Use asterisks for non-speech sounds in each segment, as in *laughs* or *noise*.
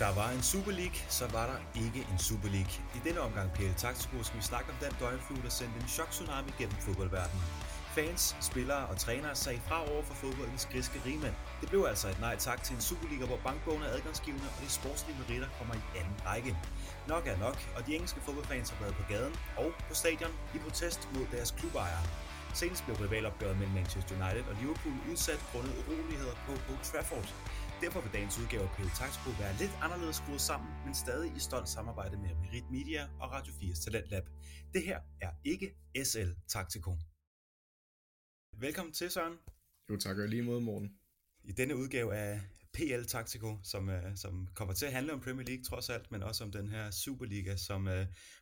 Der var en Super League, så var der ikke en Super League. I denne omgang PL Taktiko skal vi snakke om den døgnflue, der sendte en chok-tsunami gennem fodboldverdenen. Fans, spillere og trænere sagde fra over for fodboldens griske rigmænd. Det blev altså et nej tak til en Superliga, hvor bankbogen er adgangsgivende, og de sportslige meritter kommer i anden række. Nok er nok, og de engelske fodboldfans har været på gaden og på stadion i protest mod deres klubejere. Senest blev rivalopgøret mellem Manchester United og Liverpool udsat grundet uroligheder på Old Trafford. Derfor vil dagens udgave af PL Taktiko være lidt anderledes skruet sammen, men stadig i stolt samarbejde med Merit Media og Radio 4's Talent Lab. Det her er ikke SL Taktiko. Velkommen til, Søren. Jo, tak og lige mod morgen. I denne udgave af PL Taktiko, som, uh, som kommer til at handle om Premier League trods alt, men også om den her Superliga, som uh,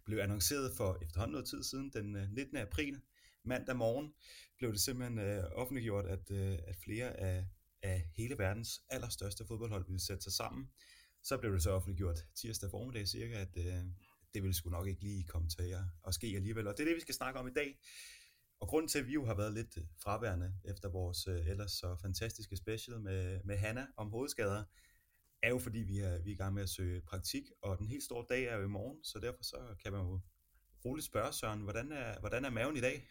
blev annonceret for efterhånden noget tid siden, den uh, 19. april. Mandag morgen blev det simpelthen uh, offentliggjort, at, uh, at flere af af hele verdens allerstørste fodboldhold ville sætte sig sammen. Så blev det så offentliggjort tirsdag formiddag cirka, at øh, det ville sgu nok ikke lige komme til at, ske alligevel. Og det er det, vi skal snakke om i dag. Og grunden til, at vi jo har været lidt øh, fraværende efter vores øh, ellers så fantastiske special med, med Hanna om hovedskader, er jo fordi, vi er, vi er i gang med at søge praktik, og den helt store dag er jo i morgen, så derfor så kan man jo roligt spørge Søren, hvordan er, hvordan er maven i dag?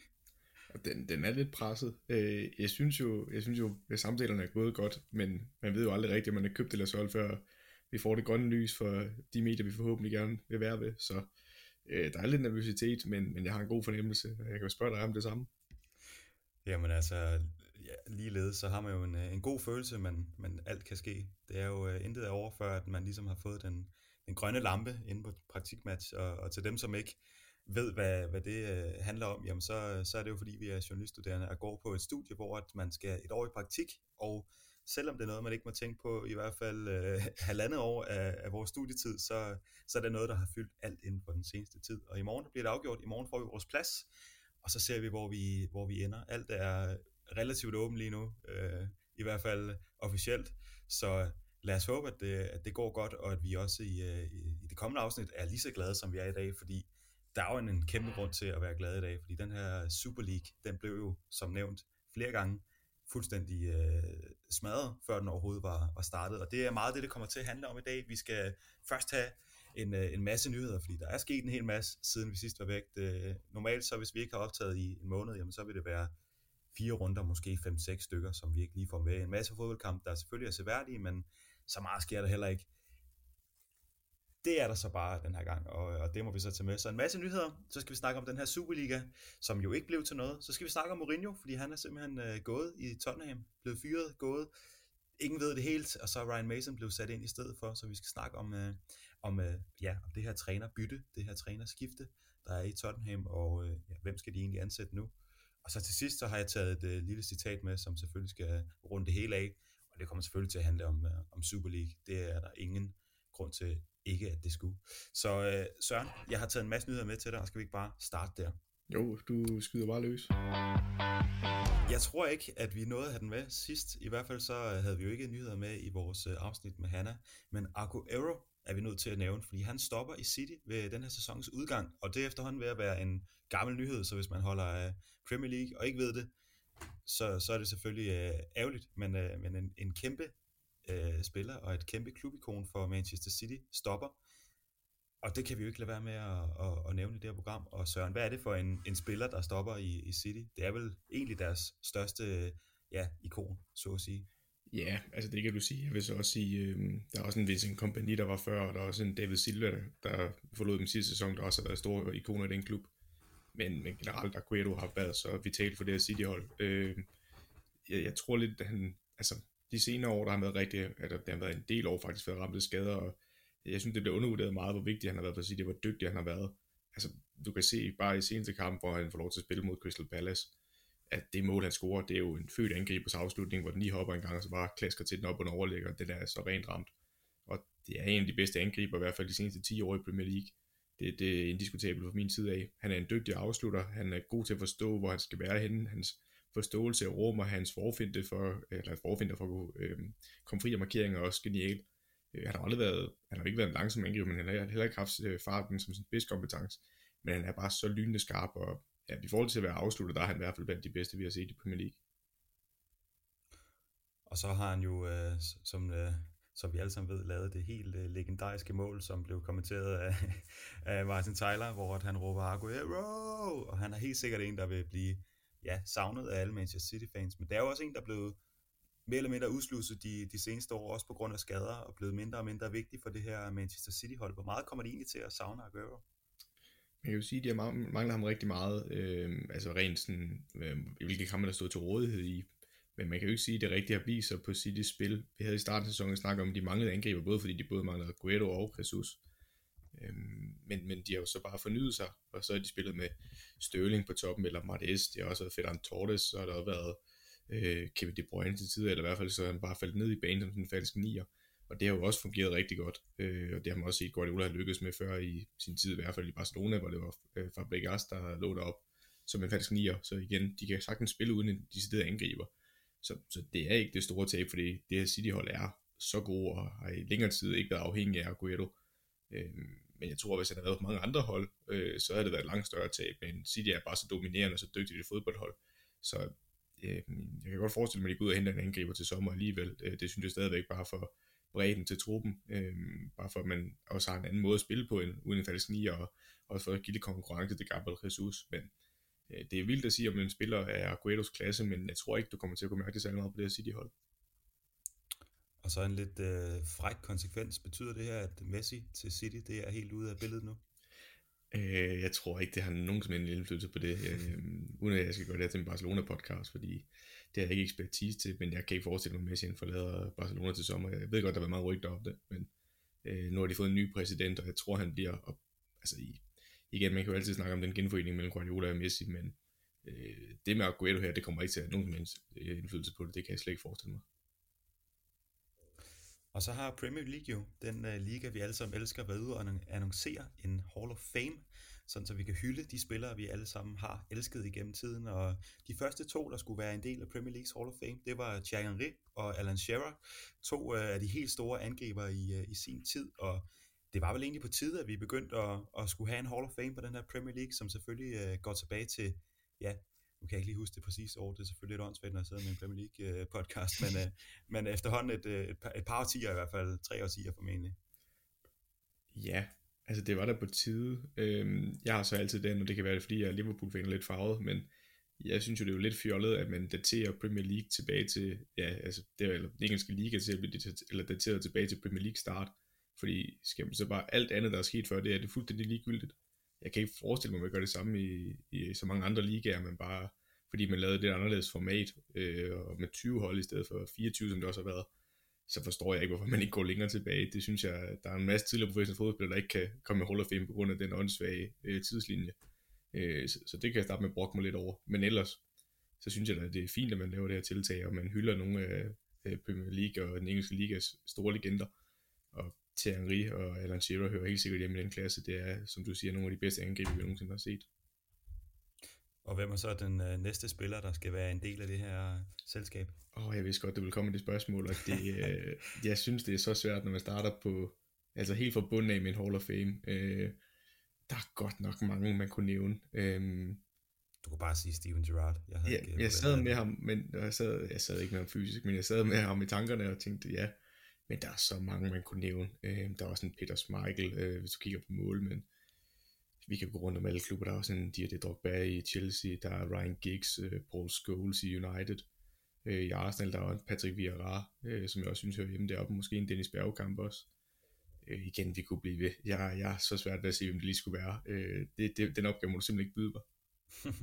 Den, den er lidt presset. Øh, jeg synes jo, jeg synes jo, at samtalerne er gået godt, men man ved jo aldrig rigtigt, om man er købt eller solgt, før vi får det grønne lys for de medier, vi forhåbentlig gerne vil være ved. Så øh, der er lidt nervøsitet, men, men jeg har en god fornemmelse. Jeg kan jo spørge dig om det samme. Jamen altså, ja, ligeledes så har man jo en, øh, en god følelse, men, men alt kan ske. Det er jo uh, intet over, før at man ligesom har fået den, den grønne lampe inde på praktikmatch, og, og til dem, som ikke ved, hvad, hvad det øh, handler om, jamen så, så er det jo fordi, vi er journaliststuderende og går på et studie, hvor at man skal et år i praktik, og selvom det er noget, man ikke må tænke på i hvert fald øh, halvandet år af, af vores studietid, så, så er det noget, der har fyldt alt inden for den seneste tid. Og i morgen bliver det afgjort. I morgen får vi vores plads, og så ser vi, hvor vi, hvor vi ender. Alt er relativt åbent lige nu, øh, i hvert fald officielt. Så lad os håbe, at det, at det går godt, og at vi også i, øh, i, i det kommende afsnit er lige så glade, som vi er i dag, fordi der er jo en, en kæmpe grund til at være glad i dag, fordi den her Super League, den blev jo, som nævnt, flere gange fuldstændig øh, smadret, før den overhovedet var, var startet. Og det er meget det, det kommer til at handle om i dag. Vi skal først have en, øh, en masse nyheder, fordi der er sket en hel masse, siden vi sidst var væk. Det, øh, normalt så, hvis vi ikke har optaget i en måned, jamen, så vil det være fire runder, måske fem-seks stykker, som vi ikke lige får med. En masse fodboldkamp, der selvfølgelig er seværdige, men så meget sker der heller ikke det er der så bare den her gang, og, og det må vi så tage med. Så en masse nyheder, så skal vi snakke om den her Superliga, som jo ikke blev til noget. Så skal vi snakke om Mourinho, fordi han er simpelthen øh, gået i Tottenham, blevet fyret, gået. Ingen ved det helt, og så Ryan Mason blev sat ind i stedet for, så vi skal snakke om, øh, om, øh, ja, om det her trænerbytte, det her trænerskifte, der er i Tottenham, og øh, ja, hvem skal de egentlig ansætte nu? Og så til sidst, så har jeg taget et øh, lille citat med, som selvfølgelig skal runde det hele af, og det kommer selvfølgelig til at handle om, øh, om Super League. Det er der ingen grund til ikke, at det skulle. Så øh, Søren, jeg har taget en masse nyheder med til dig, og skal vi ikke bare starte der? Jo, du skyder bare løs. Jeg tror ikke, at vi nåede at have den med sidst. I hvert fald så havde vi jo ikke nyheder med i vores øh, afsnit med Hanna. Men Aguero er vi nødt til at nævne, fordi han stopper i City ved den her sæsons udgang. Og det er efterhånden ved at være en gammel nyhed, så hvis man holder af Premier League og ikke ved det, så, så er det selvfølgelig øh, ærgerligt, men, øh, men en, en kæmpe øh, spiller og et kæmpe klubikon for Manchester City stopper. Og det kan vi jo ikke lade være med at, at, at nævne i det her program. Og Søren, hvad er det for en, en spiller, der stopper i, i City? Det er vel egentlig deres største ja, ikon, så at sige. Ja, altså det kan du sige. Jeg vil så også sige, øh, der er også en Vincent Kompany, der var før, og der er også en David Silva, der, der forlod dem sidste sæson, der også har været store ikoner i den klub. Men, men generelt, Aguero har været så vital for det her City-hold. Øh, jeg, jeg tror lidt, at han, altså, de senere år, der har været rigtig, altså, der har været en del år faktisk været ramt af skader, og jeg synes, det bliver undervurderet meget, hvor vigtig han har været for at sige, det hvor dygtig han har været. Altså, du kan se bare i seneste kamp, hvor han får lov til at spille mod Crystal Palace, at det mål, han scorer, det er jo en født angribers afslutning, hvor den lige hopper en gang, og så bare klasker til den op og overlægger, det der er så rent ramt. Og det er en af de bedste angriber, i hvert fald de seneste 10 år i Premier League. Det, det er indiskutabelt fra min side af. Han er en dygtig afslutter, han er god til at forstå, hvor han skal være henne, hans forståelse af rum og hans forfinde for, eller forfinde for at kunne øh, komme fri af markeringer er også genial. Øh, han har aldrig været, han har ikke været en langsom angriber, men han har heller ikke haft øh, farten som sin kompetence. Men han er bare så lynende skarp, og ja, i forhold til at være afsluttet, der er han i hvert fald blandt de bedste, vi har set i Premier League. Og så har han jo, øh, som, øh, som vi alle sammen ved, lavet det helt øh, legendariske mål, som blev kommenteret af, *laughs* af Martin Tyler, hvor han råber Aguero, og han er helt sikkert en, der vil blive ja, savnet af alle Manchester City-fans, men der er jo også en, der er blevet mere eller mindre udslusset de, de seneste år, også på grund af skader, og blevet mindre og mindre vigtig for det her Manchester City-hold. Hvor meget kommer de egentlig til at savne Aguero? Man kan jo sige, at de har mangler ham rigtig meget, øh, altså rent sådan, øh, hvilke kampe der stod til rådighed i, men man kan jo ikke sige, at det rigtigt har vist sig på City's spil. Vi havde i starten af sæsonen snakket om, at de manglede angriber, både fordi de både manglede Guedo og Jesus. Øhm, men, men de har jo så bare fornyet sig, og så har de spillet med Sterling på toppen, eller Martes, de har også været Ferdinand Torres, så har der også været øh, Kevin De Bruyne til tider, eller i hvert fald så han bare faldt ned i banen som en falsk nier. Og det har jo også fungeret rigtig godt, øh, og det har man også set Guardiola har lykkedes med før i sin tid, i hvert fald i Barcelona, hvor det var øh, Fabregas, der lå derop som en falsk nier. Så igen, de kan sagtens spille uden en decideret angriber. Så, så det er ikke det store tab, fordi det her City-hold er så gode, og har i længere tid ikke været afhængig af Aguero. Øh, men jeg tror, at hvis han havde været på mange andre hold, øh, så havde det været et langt større tab. Men City er bare så dominerende og så dygtigt et fodboldhold. Så øh, jeg kan godt forestille mig, at de går ud og henter en angriber til sommer alligevel. Øh, det synes jeg stadigvæk bare for bredden til truppen. Øh, bare for at man også har en anden måde at spille på, end uden en falsk nier, og også for at give det konkurrence til Gabriel Jesus. Men øh, det er vildt at sige, om en spiller er Agueros klasse, men jeg tror ikke, du kommer til at kunne mærke det særlig meget på det her City-hold. Og så en lidt øh, fræk konsekvens. Betyder det her, at Messi til City, det er helt ude af billedet nu? Øh, jeg tror ikke, det har nogen som helst indflydelse på det, øh, uden at jeg skal gøre det til en Barcelona-podcast, fordi det har jeg ikke ekspertise til, men jeg kan ikke forestille mig, at Messi forlader Barcelona til sommer. Jeg ved godt, der var meget rygter om det, men øh, nu har de fået en ny præsident, og jeg tror, han bliver, op, altså i, igen, man kan jo altid snakke om den genforening mellem Guardiola og Messi, men øh, det med Aguero her, det kommer ikke til at have nogen som helst øh, indflydelse på det, det kan jeg slet ikke forestille mig. Og så har Premier League jo, den uh, liga, vi alle sammen elsker, været ude og annoncere en Hall of Fame, sådan så vi kan hylde de spillere, vi alle sammen har elsket igennem tiden. Og de første to, der skulle være en del af Premier Leagues Hall of Fame, det var Thierry Henry og Alan Shearer, to uh, af de helt store angriber i, uh, i sin tid, og det var vel egentlig på tide, at vi begyndte at, at skulle have en Hall of Fame på den her Premier League, som selvfølgelig uh, går tilbage til ja, nu kan jeg ikke lige huske det præcise år, det er selvfølgelig lidt åndssvagt, når jeg sidder med en Premier League-podcast, øh, men, øh, men efterhånden et, øh, et, par, et par årtier i hvert fald, tre årtier formentlig. Ja, altså det var der på tide. Øhm, jeg har så altid den, og det kan være, det, fordi jeg er Liverpool-fan lidt farvet, men jeg synes jo, det er jo lidt fjollet, at man daterer Premier League tilbage til, ja, altså det er, eller den engelske liga til at blive dateret, eller dateret tilbage til Premier League start, fordi skal man så bare alt andet, der er sket før det, er det fuldstændig ligegyldigt jeg kan ikke forestille mig, at man gør det samme i, i så mange andre ligaer, men bare fordi man lavede det anderledes format, øh, og med 20 hold i stedet for 24, som det også har været, så forstår jeg ikke, hvorfor man ikke går længere tilbage. Det synes jeg, der er en masse tidligere professionelle fodboldspillere, der ikke kan komme med Hall of Fame på grund af den åndssvage øh, tidslinje. Øh, så, så det kan jeg starte med at brokke mig lidt over. Men ellers, så synes jeg at det er fint, at man laver det her tiltag, og man hylder nogle af Premier League og den engelske ligas store legender. Og Thierry Henry og Alan Shearer hører helt sikkert hjemme i den klasse. Det er, som du siger, nogle af de bedste angriber, vi nogensinde har set. Og hvem er så den øh, næste spiller, der skal være en del af det her selskab? Åh, oh, jeg vidste godt, det vil komme med det spørgsmål, og det, *laughs* øh, jeg synes, det er så svært, når man starter på, altså helt fra bunden af min Hall of Fame. Øh, der er godt nok mange, man kunne nævne. Øh, du kunne bare sige Steven Gerrard. Jeg, havde ja, ikke, jeg sad med ham, men jeg sad, jeg sad ikke med ham fysisk, men jeg sad med ham i tankerne og tænkte, ja, men der er så mange, man kunne nævne. Øh, der er også en Peter Schmeichel, øh, hvis du kigger på målmænd. men vi kan gå rundt om alle klubber. Der er også en Didier Drogba i Chelsea, der er Ryan Giggs, øh, Paul Scholes i United. Øh, I Arsenal, der er også Patrick Vieira, øh, som jeg også synes hører hjemme deroppe. Måske en Dennis Bergkamp også. Øh, igen, vi kunne blive ved. Jeg, jeg er så svært ved at se, hvem det lige skulle være. Øh, det, det, den opgave må du simpelthen ikke byde mig. *laughs*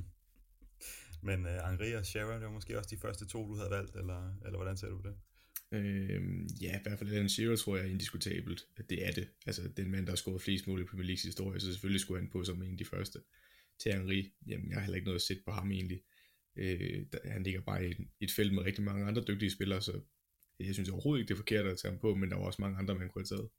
Men uh, Henri og Sharon, det var måske også de første to, du havde valgt, eller, eller hvordan ser du på det? Øh, ja, i hvert fald Alan Shearer tror jeg er indiskutabelt. Det er det. Altså, den mand, der har scoret flest mål i Premier Leagues historie, så selvfølgelig skulle han på som en af de første. Til Henri, jamen jeg har heller ikke noget at sætte på ham egentlig. Øh, der, han ligger bare i et felt med rigtig mange andre dygtige spillere, så jeg synes overhovedet ikke, det er forkert at tage ham på, men der var også mange andre, man kunne have taget.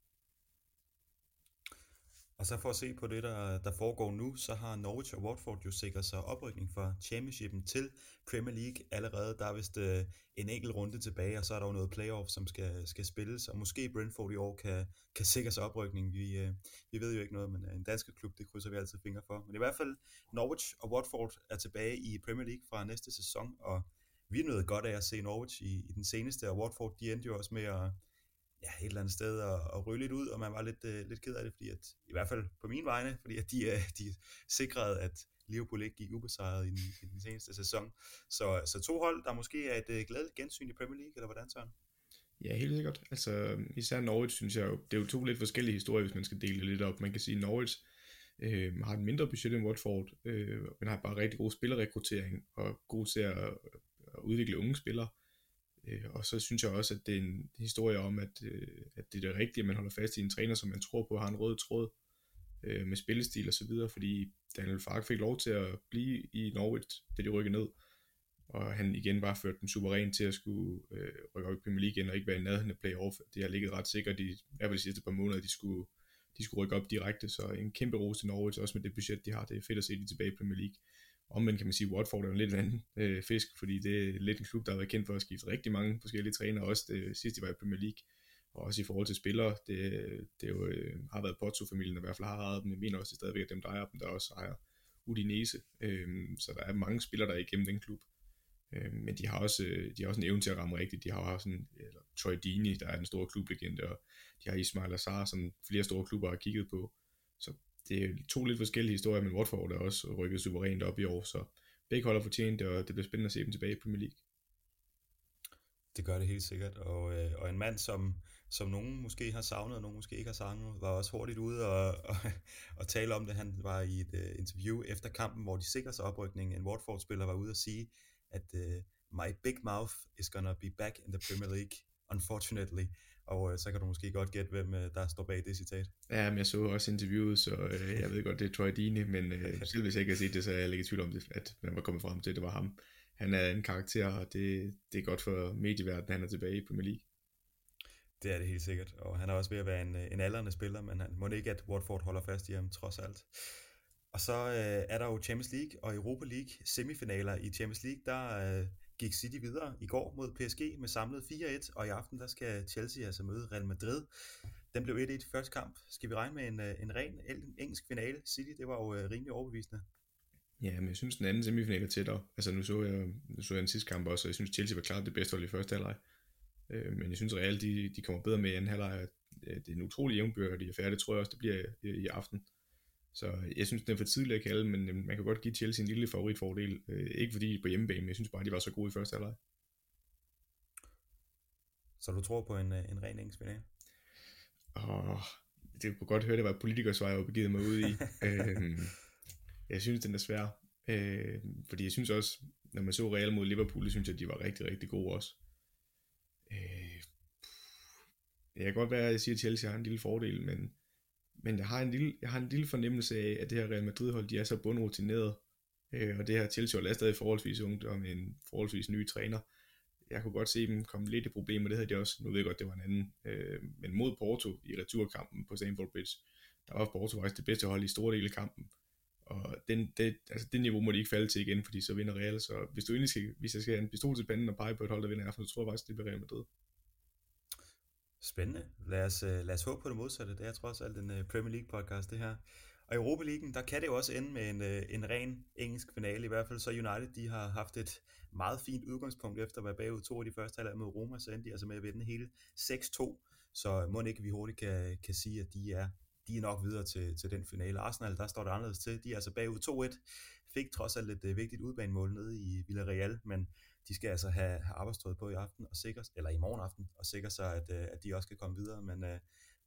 Og så for at se på det, der, der foregår nu, så har Norwich og Watford jo sikret sig oprykning fra Championshipen til Premier League allerede. Der er vist øh, en enkelt runde tilbage, og så er der jo noget playoff, som skal, skal spilles, og måske Brentford i år kan, kan sikre sig oprykning. Vi, øh, vi ved jo ikke noget, men øh, en dansk klub, det krydser vi altid fingre for. Men i hvert fald, Norwich og Watford er tilbage i Premier League fra næste sæson, og vi er godt af at se Norwich i, i den seneste, og Watford, de endte jo også med at ja, et eller andet sted og, og ryge lidt ud, og man var lidt, øh, lidt ked af det, fordi at, i hvert fald på min vegne, fordi at de, øh, de sikrede, at Liverpool ikke gik ubesejret i den, i den seneste sæson. Så, så to hold, der måske er et øh, glædeligt gensyn i Premier League, eller hvordan, Søren? Ja, helt sikkert. Altså, især Norwich, synes jeg jo, det er jo to lidt forskellige historier, hvis man skal dele det lidt op. Man kan sige, at Norwich øh, har et mindre budget end Watford, øh, men har bare rigtig god spillerrekruttering, og god til at, øh, at udvikle unge spillere. Øh, Øh, og så synes jeg også, at det er en historie om, at, øh, at det er det rigtige, at man holder fast i en træner, som man tror på har en rød tråd øh, med spillestil og så videre, fordi Daniel Fark fik lov til at blive i Norwich, da de rykkede ned, og han igen bare førte dem suverænt til at skulle øh, rykke op i Premier League igen, og ikke være i nærheden af playoff. Det har ligget ret sikkert i, i de sidste par måneder, de skulle, de skulle rykke op direkte, så en kæmpe ros til Norwich, også med det budget, de har. Det er fedt at se de tilbage i Premier League. Omvendt kan man sige, at Watford er en lidt anden øh, fisk, fordi det er lidt en klub, der har været kendt for at skifte rigtig mange forskellige trænere, også øh, det sidste de var i Premier League, og også i forhold til spillere. Det, det jo, øh, har været Pozzo-familien, der i hvert fald har ejet dem. Jeg mener også, det er stadigvæk dem, der ejer dem, der også ejer Udinese. Øh, så der er mange spillere, der er igennem den klub. Øh, men de har, også, øh, de har også en evne til at ramme rigtigt. De har også sådan, eller Troy Dini, der er en stor klublegende, og de har Ismail Azar, som flere store klubber har kigget på. Så det er to lidt forskellige historier, men Watford er også rykket suverænt op i år, så begge holder fortjent, og det bliver spændende at se dem tilbage i Premier League. Det gør det helt sikkert, og, øh, og en mand, som, som nogen måske har savnet, og nogen måske ikke har savnet, var også hurtigt ude og, *laughs* og, og tale om det. Han var i et uh, interview efter kampen, hvor de sikrer sig oprykningen. En Watford-spiller var ude og sige, at uh, my big mouth is gonna be back in the Premier League, unfortunately. Og uh, så kan du måske godt gætte, hvem uh, der står bag det citat. Ja, men jeg så også interviewet, så uh, *laughs* jeg ved godt, det er Troy Deeney, men uh, *laughs* selv hvis jeg ikke har set det, så er jeg ikke i tvivl om det, at man var kommet frem til, at det var ham. Han er en karakter, og det, det er godt for medieverdenen, han er tilbage i Premier League. Det er det helt sikkert, og han er også ved at være en, en aldrende spiller, men han må ikke, at Watford holder fast i ham, trods alt. Og så øh, er der jo Champions League og Europa League semifinaler i Champions League, der øh, gik City videre i går mod PSG med samlet 4-1, og i aften der skal Chelsea altså møde Real Madrid. Den blev 1-1 i første kamp. Skal vi regne med en, øh, en ren engelsk finale? City, det var jo øh, rimelig overbevisende. Ja, men jeg synes, den anden semifinal er tættere. Altså, nu så jeg, nu så jeg den sidste kamp også, og jeg synes, Chelsea var klart det bedste hold i første halvleg. Øh, men jeg synes, Real, de, de kommer bedre med i anden halvleg. Øh, det er en utrolig jævnbyrd, og de er færdige. Det tror jeg også, det bliver i, i aften. Så jeg synes, den er for tidligt at kalde, men øhm, man kan godt give Chelsea en lille favoritfordel. Øh, ikke fordi på hjemmebane, men jeg synes bare, de var så gode i første halvleg. Så du tror på en, øh, en ren engelsk finale? Åh, det kunne godt høre, det var politikersvej, jeg begivet mig ud i. *laughs* øhm, jeg synes, den er svær. Øh, fordi jeg synes også, når man så Real mod Liverpool, det synes jeg, at de var rigtig, rigtig gode også. Øh, jeg kan godt være, at jeg siger, at Chelsea har en lille fordel, men men jeg har en lille, jeg har en lille fornemmelse af, at det her Real Madrid-hold, de er så bundrutineret, øh, og det her Chelsea er stadig forholdsvis ungt og med en forholdsvis ny træner. Jeg kunne godt se dem komme lidt i problemer, det havde de også, nu ved jeg godt, det var en anden, øh, men mod Porto i returkampen på Stamford Bridge, der var Porto faktisk det bedste hold i store dele af kampen, og den, det, altså det niveau må de ikke falde til igen, fordi så vinder Real, så hvis du egentlig skal, hvis jeg skal have en pistol til panden og pege på et hold, der vinder i aften, så tror jeg faktisk, det bliver Real Madrid. Spændende. Lad os, øh, lad os håbe på det modsatte. Det er trods alt en øh, Premier League podcast, det her. Og i Europa League, der kan det jo også ende med en, øh, en ren engelsk finale. I hvert fald så United, de har haft et meget fint udgangspunkt efter at være bagud to af de første halvleg mod Roma, så endte de altså med at vinde hele 6-2. Så må ikke vi hurtigt kan, kan sige, at de er, de er nok videre til, til den finale. Arsenal, der står det anderledes til. De er altså bagud 2-1. Fik trods alt et uh, vigtigt udbanemål nede i Villarreal, men de skal altså have, have arbejdstøjet på i aften, og sikre, eller i morgen aften, og sikre sig, at, øh, at de også kan komme videre. Men øh,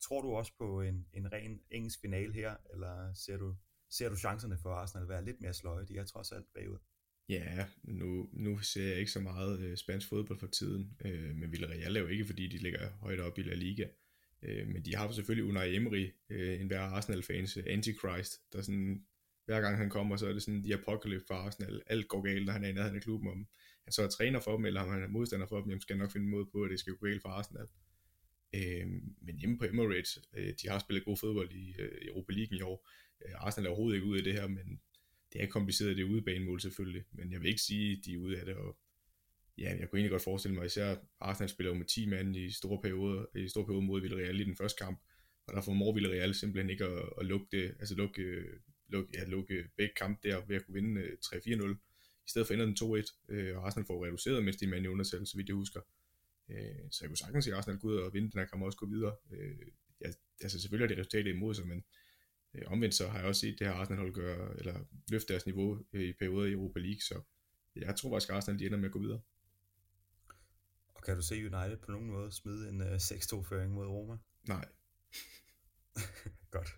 tror du også på en, en ren engelsk finale her, eller ser du, ser du chancerne for Arsenal at være lidt mere sløje? De er trods alt bagud. Ja, nu, nu ser jeg ikke så meget øh, spansk fodbold for tiden, øh, men Villarreal er jo ikke, fordi de ligger højt op i La Liga. Øh, men de har selvfølgelig Unai Emery, øh, en hver Arsenal-fans, øh, Antichrist, der sådan, hver gang han kommer, så er det sådan de apokalypse for Arsenal. Alt går galt, når han er i nærheden af klubben om han så er træner for dem, eller om han er modstander for dem, jamen skal nok finde en måde på, at det skal gå galt for Arsenal. Øh, men hjemme på Emirates, øh, de har spillet god fodbold i øh, Europa League i år. Øh, Arsenal er overhovedet ikke ude af det her, men det er kompliceret, det er udebanemål selvfølgelig, men jeg vil ikke sige, at de er ude af det, og ja, jeg kunne egentlig godt forestille mig, især Arsenal spiller jo med 10 mand i store perioder, i store perioder mod Villarreal i den første kamp, og der formår Villarreal simpelthen ikke at, at lukke det, altså lukke, øh, lukke, ja, lukke begge kampe der ved at kunne vinde øh, 3-4-0 i stedet for ender den 2-1, øh, og Arsenal får reduceret, mens de er med i undertal, så vidt jeg husker. Øh, så jeg kunne sagtens se Arsenal gå ud og vinde den her kamp og også gå videre. Øh, ja, altså selvfølgelig er det resultatet imod sig, men øh, omvendt så har jeg også set det her Arsenal-hold gøre, eller løfte deres niveau øh, i perioder i Europa League, så jeg tror faktisk, at Arsenal de ender med at gå videre. Og kan du se United på nogen måde smide en uh, 6-2-føring mod Roma? Nej. *laughs* Godt.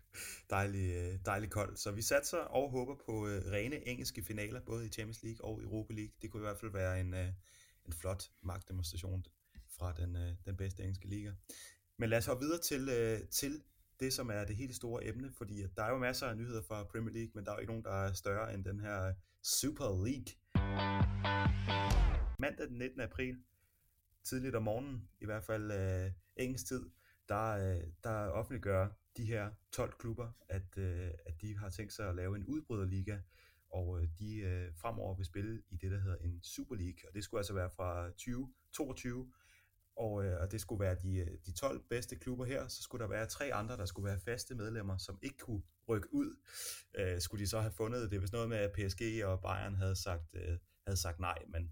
Dejlig, øh, dejlig kold. Så vi satser og håber på øh, rene engelske finaler, både i Champions League og Europa League. Det kunne i hvert fald være en, øh, en flot magtdemonstration fra den, øh, den bedste engelske liga. Men lad os hoppe videre til, øh, til det, som er det helt store emne, fordi der er jo masser af nyheder fra Premier League, men der er jo ikke nogen, der er større end den her Super League. Mandag den 19. april, tidligt om morgenen, i hvert fald øh, engelsk tid, der, øh, der offentliggør de her 12 klubber, at, øh, at de har tænkt sig at lave en udbryderliga, og øh, de øh, fremover vil spille i det, der hedder en Super League, og det skulle altså være fra 2022 og, øh, og det skulle være de, øh, de 12 bedste klubber her, så skulle der være tre andre, der skulle være faste medlemmer, som ikke kunne rykke ud. Øh, skulle de så have fundet det, hvis noget med, at PSG og Bayern havde sagt, øh, havde sagt nej, men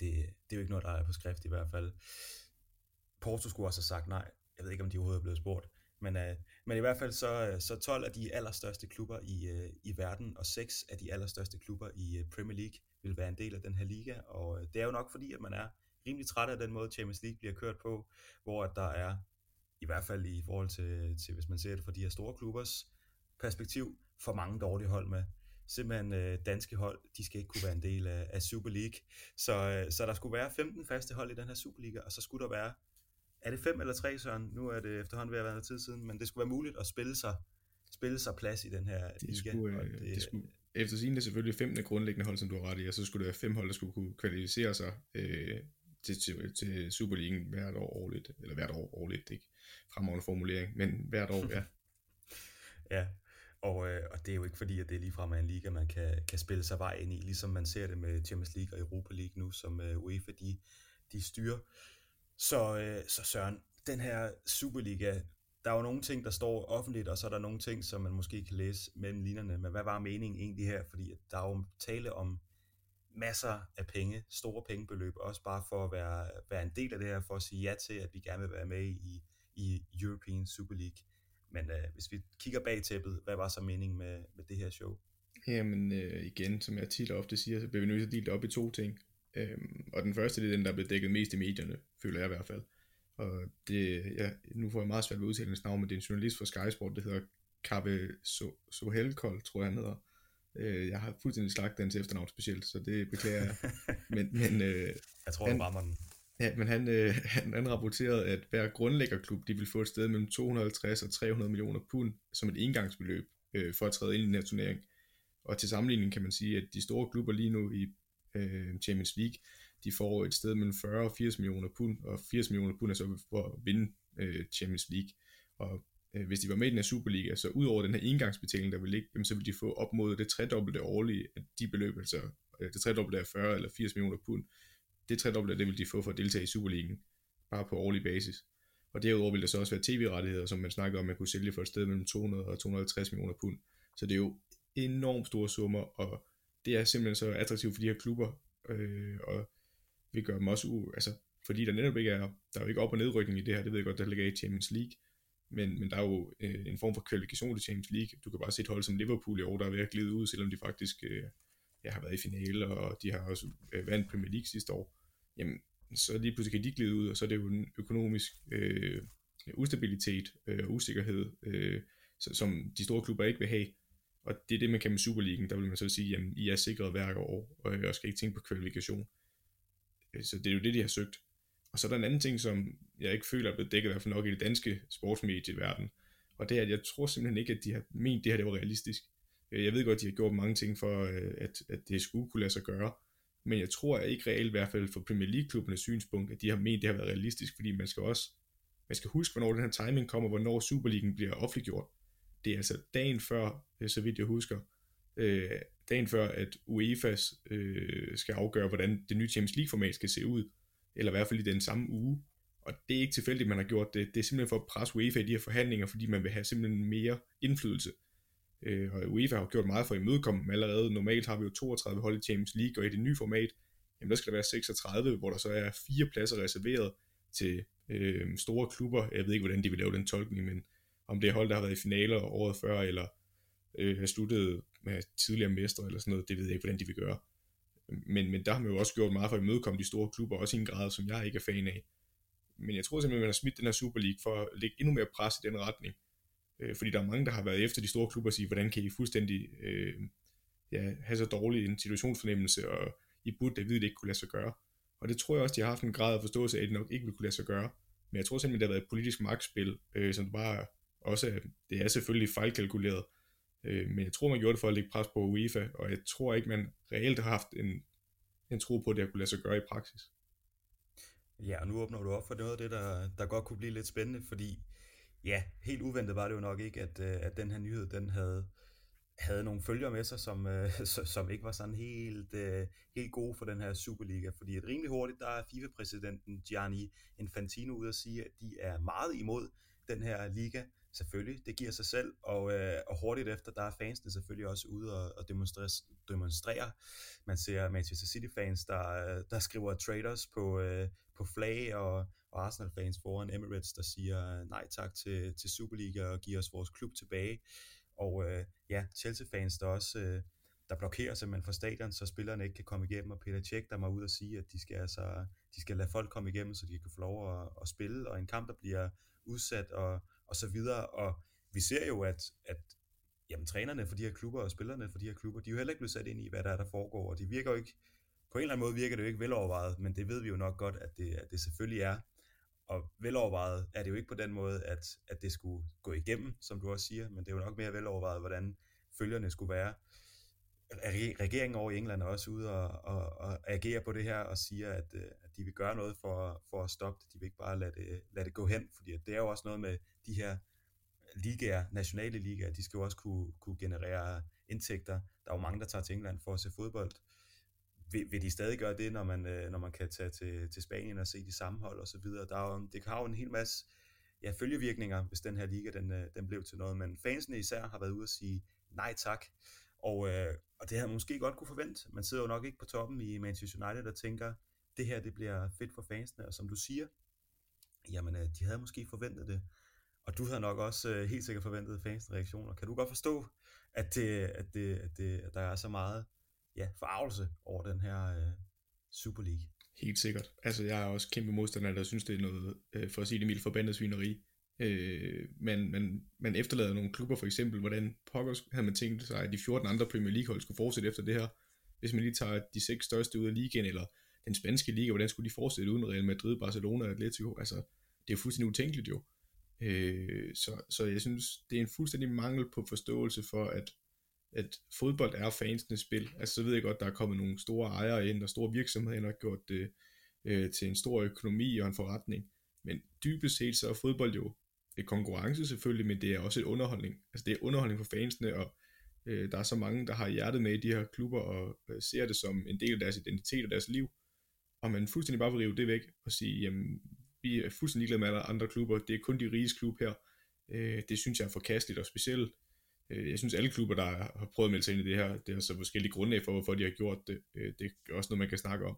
det, det er jo ikke noget, der er på skrift i hvert fald. Porto skulle også have sagt nej. Jeg ved ikke, om de overhovedet er blevet spurgt. Men, øh, men i hvert fald så, øh, så 12 af de allerstørste klubber i, øh, i verden, og 6 af de allerstørste klubber i øh, Premier League vil være en del af den her liga. Og øh, det er jo nok fordi, at man er rimelig træt af den måde, Champions League bliver kørt på, hvor at der er, i hvert fald i forhold til, til hvis man ser det fra de her store klubbers perspektiv, for mange dårlige hold med. Simpelthen øh, danske hold, de skal ikke kunne være en del af, af Super League. Så, øh, så der skulle være 15 faste hold i den her Superliga, og så skulle der være, er det fem eller tre, Søren? Nu er det efterhånden ved at være noget tid siden, men det skulle være muligt at spille sig, spille sig plads i den her det liga. Skulle, øh, det, det skulle, efter sin det selvfølgelig fem grundlæggende hold, som du har ret i, og så skulle det være fem hold, der skulle kunne kvalificere sig øh, til, til, til Superligaen hvert år årligt, eller hvert år årligt, ikke fremragende formulering, men hvert år, ja. *laughs* ja, og, øh, og det er jo ikke fordi, at det er ligefrem en liga, man kan, kan spille sig vej ind i, ligesom man ser det med Champions League og Europa League nu, som øh, UEFA de, de styrer. Så, øh, så Søren, den her Superliga, der er jo nogle ting, der står offentligt, og så er der nogle ting, som man måske kan læse mellem linjerne. Men hvad var meningen egentlig her? Fordi der er jo tale om masser af penge, store pengebeløb, også bare for at være, være en del af det her, for at sige ja til, at vi gerne vil være med i, i European Super League. Men øh, hvis vi kigger bag tæppet, hvad var så meningen med, med det her show? Jamen øh, igen, som jeg tit og ofte siger, så bliver vi nødt til at dele det op i to ting. Øhm, og den første, det er den, der er blevet dækket mest i medierne, føler jeg i hvert fald. Og det, ja, nu får jeg meget svært ved udtalens navn, men det er en journalist fra Sky Sport, der hedder Kave Sohelkold, tror jeg han hedder. Øh, jeg har fuldstændig slagt den til efternavn specielt, så det beklager jeg. *laughs* men, men, øh, jeg tror, han, du rammer den. Ja, men han, øh, han, han rapporterede, at hver grundlæggerklub, de vil få et sted mellem 250 og 300 millioner pund som et engangsbeløb øh, for at træde ind i den her turnering. Og til sammenligning kan man sige, at de store klubber lige nu i øh, Champions League, de får et sted mellem 40 og 80 millioner pund, og 80 millioner pund er så for at vinde øh, Champions League. Og øh, hvis de var med i den her Superliga, så ud over den her engangsbetaling, der vil ligge, jamen, så vil de få op mod det tredobbelte årlige af de beløb, altså øh, det tredobbelte af 40 eller 80 millioner pund. Det tredobbelte, det vil de få for at deltage i Superligaen, bare på årlig basis. Og derudover vil der så også være tv-rettigheder, som man snakker om, man kunne sælge for et sted mellem 200 og 250 millioner pund. Så det er jo enormt store summer, og det er simpelthen så attraktivt for de her klubber, øh, og vi gøre dem også, u- altså, fordi der netop ikke er, der er jo ikke op- og nedrykning i det her, det ved jeg godt, der ligger i Champions League, men, men der er jo øh, en form for kvalifikation til Champions League. Du kan bare se et hold som Liverpool i år, der er ved at glide ud, selvom de faktisk øh, ja, har været i finale, og de har også øh, vandt Premier League sidste år. Jamen, så lige pludselig kan de glide ud, og så er det jo en økonomisk øh, ustabilitet øh, og usikkerhed, øh, som de store klubber ikke vil have. Og det er det, man kan med Superligaen. Der vil man så sige, jamen, I er sikret hver år, og jeg skal ikke tænke på kvalifikation. Øh, så det er jo det, de har søgt. Og så er der en anden ting, som jeg ikke føler er blevet dækket i hvert fald nok i det danske sportsmedieverden, og det er, at jeg tror simpelthen ikke, at de har ment, at det her det var realistisk. Øh, jeg ved godt, at de har gjort mange ting for, øh, at, at det skulle kunne lade sig gøre, men jeg tror ikke reelt, i hvert fald for Premier League-klubbernes synspunkt, at de har ment, at det har været realistisk, fordi man skal også man skal huske, hvornår den her timing kommer, hvornår Superligaen bliver offentliggjort. Det er altså dagen før, så vidt jeg husker, øh, dagen før, at UEFA øh, skal afgøre, hvordan det nye Champions League-format skal se ud, eller i hvert fald i den samme uge. Og det er ikke tilfældigt, man har gjort det. Det er simpelthen for at presse UEFA i de her forhandlinger, fordi man vil have simpelthen mere indflydelse. Øh, og UEFA har gjort meget for at imødekomme dem allerede. Normalt har vi jo 32 hold i Champions League, og i det nye format, jamen der skal der være 36, hvor der så er fire pladser reserveret til øh, store klubber. Jeg ved ikke, hvordan de vil lave den tolkning, men om det er hold, der har været i finaler året før, eller øh, har sluttet med tidligere mestre eller sådan noget, det ved jeg ikke, hvordan de vil gøre. Men, men der har man jo også gjort meget for at imødekomme de store klubber, også i en grad, som jeg ikke er fan af. Men jeg tror simpelthen, man har smidt den her Super League for at lægge endnu mere pres i den retning. Øh, fordi der er mange, der har været efter de store klubber og sige, hvordan kan I fuldstændig øh, ja, have så dårlig en situationsfornemmelse, og I burde da vide, det ikke kunne lade sig gøre. Og det tror jeg også, de har haft en grad af forståelse af, at det nok ikke vil kunne lade sig gøre. Men jeg tror simpelthen, det har været et politisk magtspil, øh, som bare også, det er selvfølgelig fejlkalkuleret, øh, men jeg tror, man gjorde det for at lægge pres på UEFA, og jeg tror ikke, man reelt har haft en, en tro på, at det kunne lade sig gøre i praksis. Ja, og nu åbner du op for noget af det, der, der godt kunne blive lidt spændende, fordi ja, helt uventet var det jo nok ikke, at, øh, at den her nyhed, den havde, havde nogle følger med sig, som, øh, *laughs* som ikke var sådan helt, øh, helt gode for den her Superliga. Fordi at rimelig hurtigt, der er FIFA-præsidenten Gianni Infantino ude at sige, at de er meget imod den her liga. Selvfølgelig, det giver sig selv, og, øh, og hurtigt efter, der er fansene selvfølgelig også ude og, og demonstrere, demonstrere. Man ser Manchester City-fans, der, øh, der skriver traders på, øh, på flag, og, og Arsenal-fans foran Emirates, der siger nej tak til, til Superliga og giver os vores klub tilbage. Og øh, ja, Chelsea-fans, der også øh, der blokerer simpelthen for stadion, så spillerne ikke kan komme igennem, og Peter Tjek, der må ud og sige, at de skal, altså, de skal lade folk komme igennem, så de kan få lov at, at spille, og en kamp, der bliver udsat, og, og så videre, og vi ser jo, at, at jamen, trænerne for de her klubber og spillerne for de her klubber, de er jo heller ikke blevet sat ind i, hvad der er, der foregår, og de virker jo ikke, på en eller anden måde virker det jo ikke velovervejet, men det ved vi jo nok godt, at det, at det selvfølgelig er, og velovervejet er det jo ikke på den måde, at, at det skulle gå igennem, som du også siger, men det er jo nok mere velovervejet, hvordan følgerne skulle være. Regeringen over i England er også ude og, og, og agere på det her og siger, at øh, de vil gøre noget for, for at stoppe det. De vil ikke bare lade det, lade det gå hen, fordi det er jo også noget med de her ligaer, nationale ligaer, de skal jo også kunne, kunne generere indtægter. Der er jo mange, der tager til England for at se fodbold. Vil, vil de stadig gøre det, når man, øh, når man kan tage til, til Spanien og se de samme hold og så videre? Der er jo, det har jo en hel masse ja, følgevirkninger, hvis den her liga den, øh, den blev til noget, men fansene især har været ude at sige nej tak, og, øh, og det havde man måske godt kunne forvente. Man sidder jo nok ikke på toppen i Manchester United og tænker, det her det bliver fedt for fansene, og som du siger, jamen øh, de havde måske forventet det, og du havde nok også øh, helt sikkert forventet fansens reaktioner. Kan du godt forstå, at, det, at, det, at, det, at der er så meget ja, forarvelse over den her øh, Super League? Helt sikkert. Altså jeg er også kæmpe modstander, der synes, det er noget, øh, for at sige det mildt, forbandet svineri. Øh, men man, man efterlader nogle klubber for eksempel, hvordan pokker havde man tænkt sig, at de 14 andre Premier League hold skulle fortsætte efter det her. Hvis man lige tager de seks største ud af ligaen, eller den spanske liga, hvordan skulle de fortsætte uden Real Madrid, Barcelona og Atletico? Altså, det er jo fuldstændig utænkeligt jo. Øh, så, så jeg synes, det er en fuldstændig mangel på forståelse for, at, at fodbold er fansenes spil. Altså, så ved jeg godt, der er kommet nogle store ejere ind, og store virksomheder og gjort det øh, til en stor økonomi og en forretning. Men dybest set så er fodbold jo et konkurrence selvfølgelig, men det er også et underholdning. Altså det er underholdning for fansene, og øh, der er så mange, der har hjertet med i de her klubber, og øh, ser det som en del af deres identitet og deres liv. Og man fuldstændig bare vil rive det væk, og sige, jamen, vi er fuldstændig ligeglade med alle andre klubber, det er kun de rige klub her. Øh, det synes jeg er forkasteligt, og specielt, øh, jeg synes alle klubber, der har prøvet at melde sig ind i det her, det er så forskellige grunde for, hvorfor de har gjort det. Øh, det er også noget, man kan snakke om.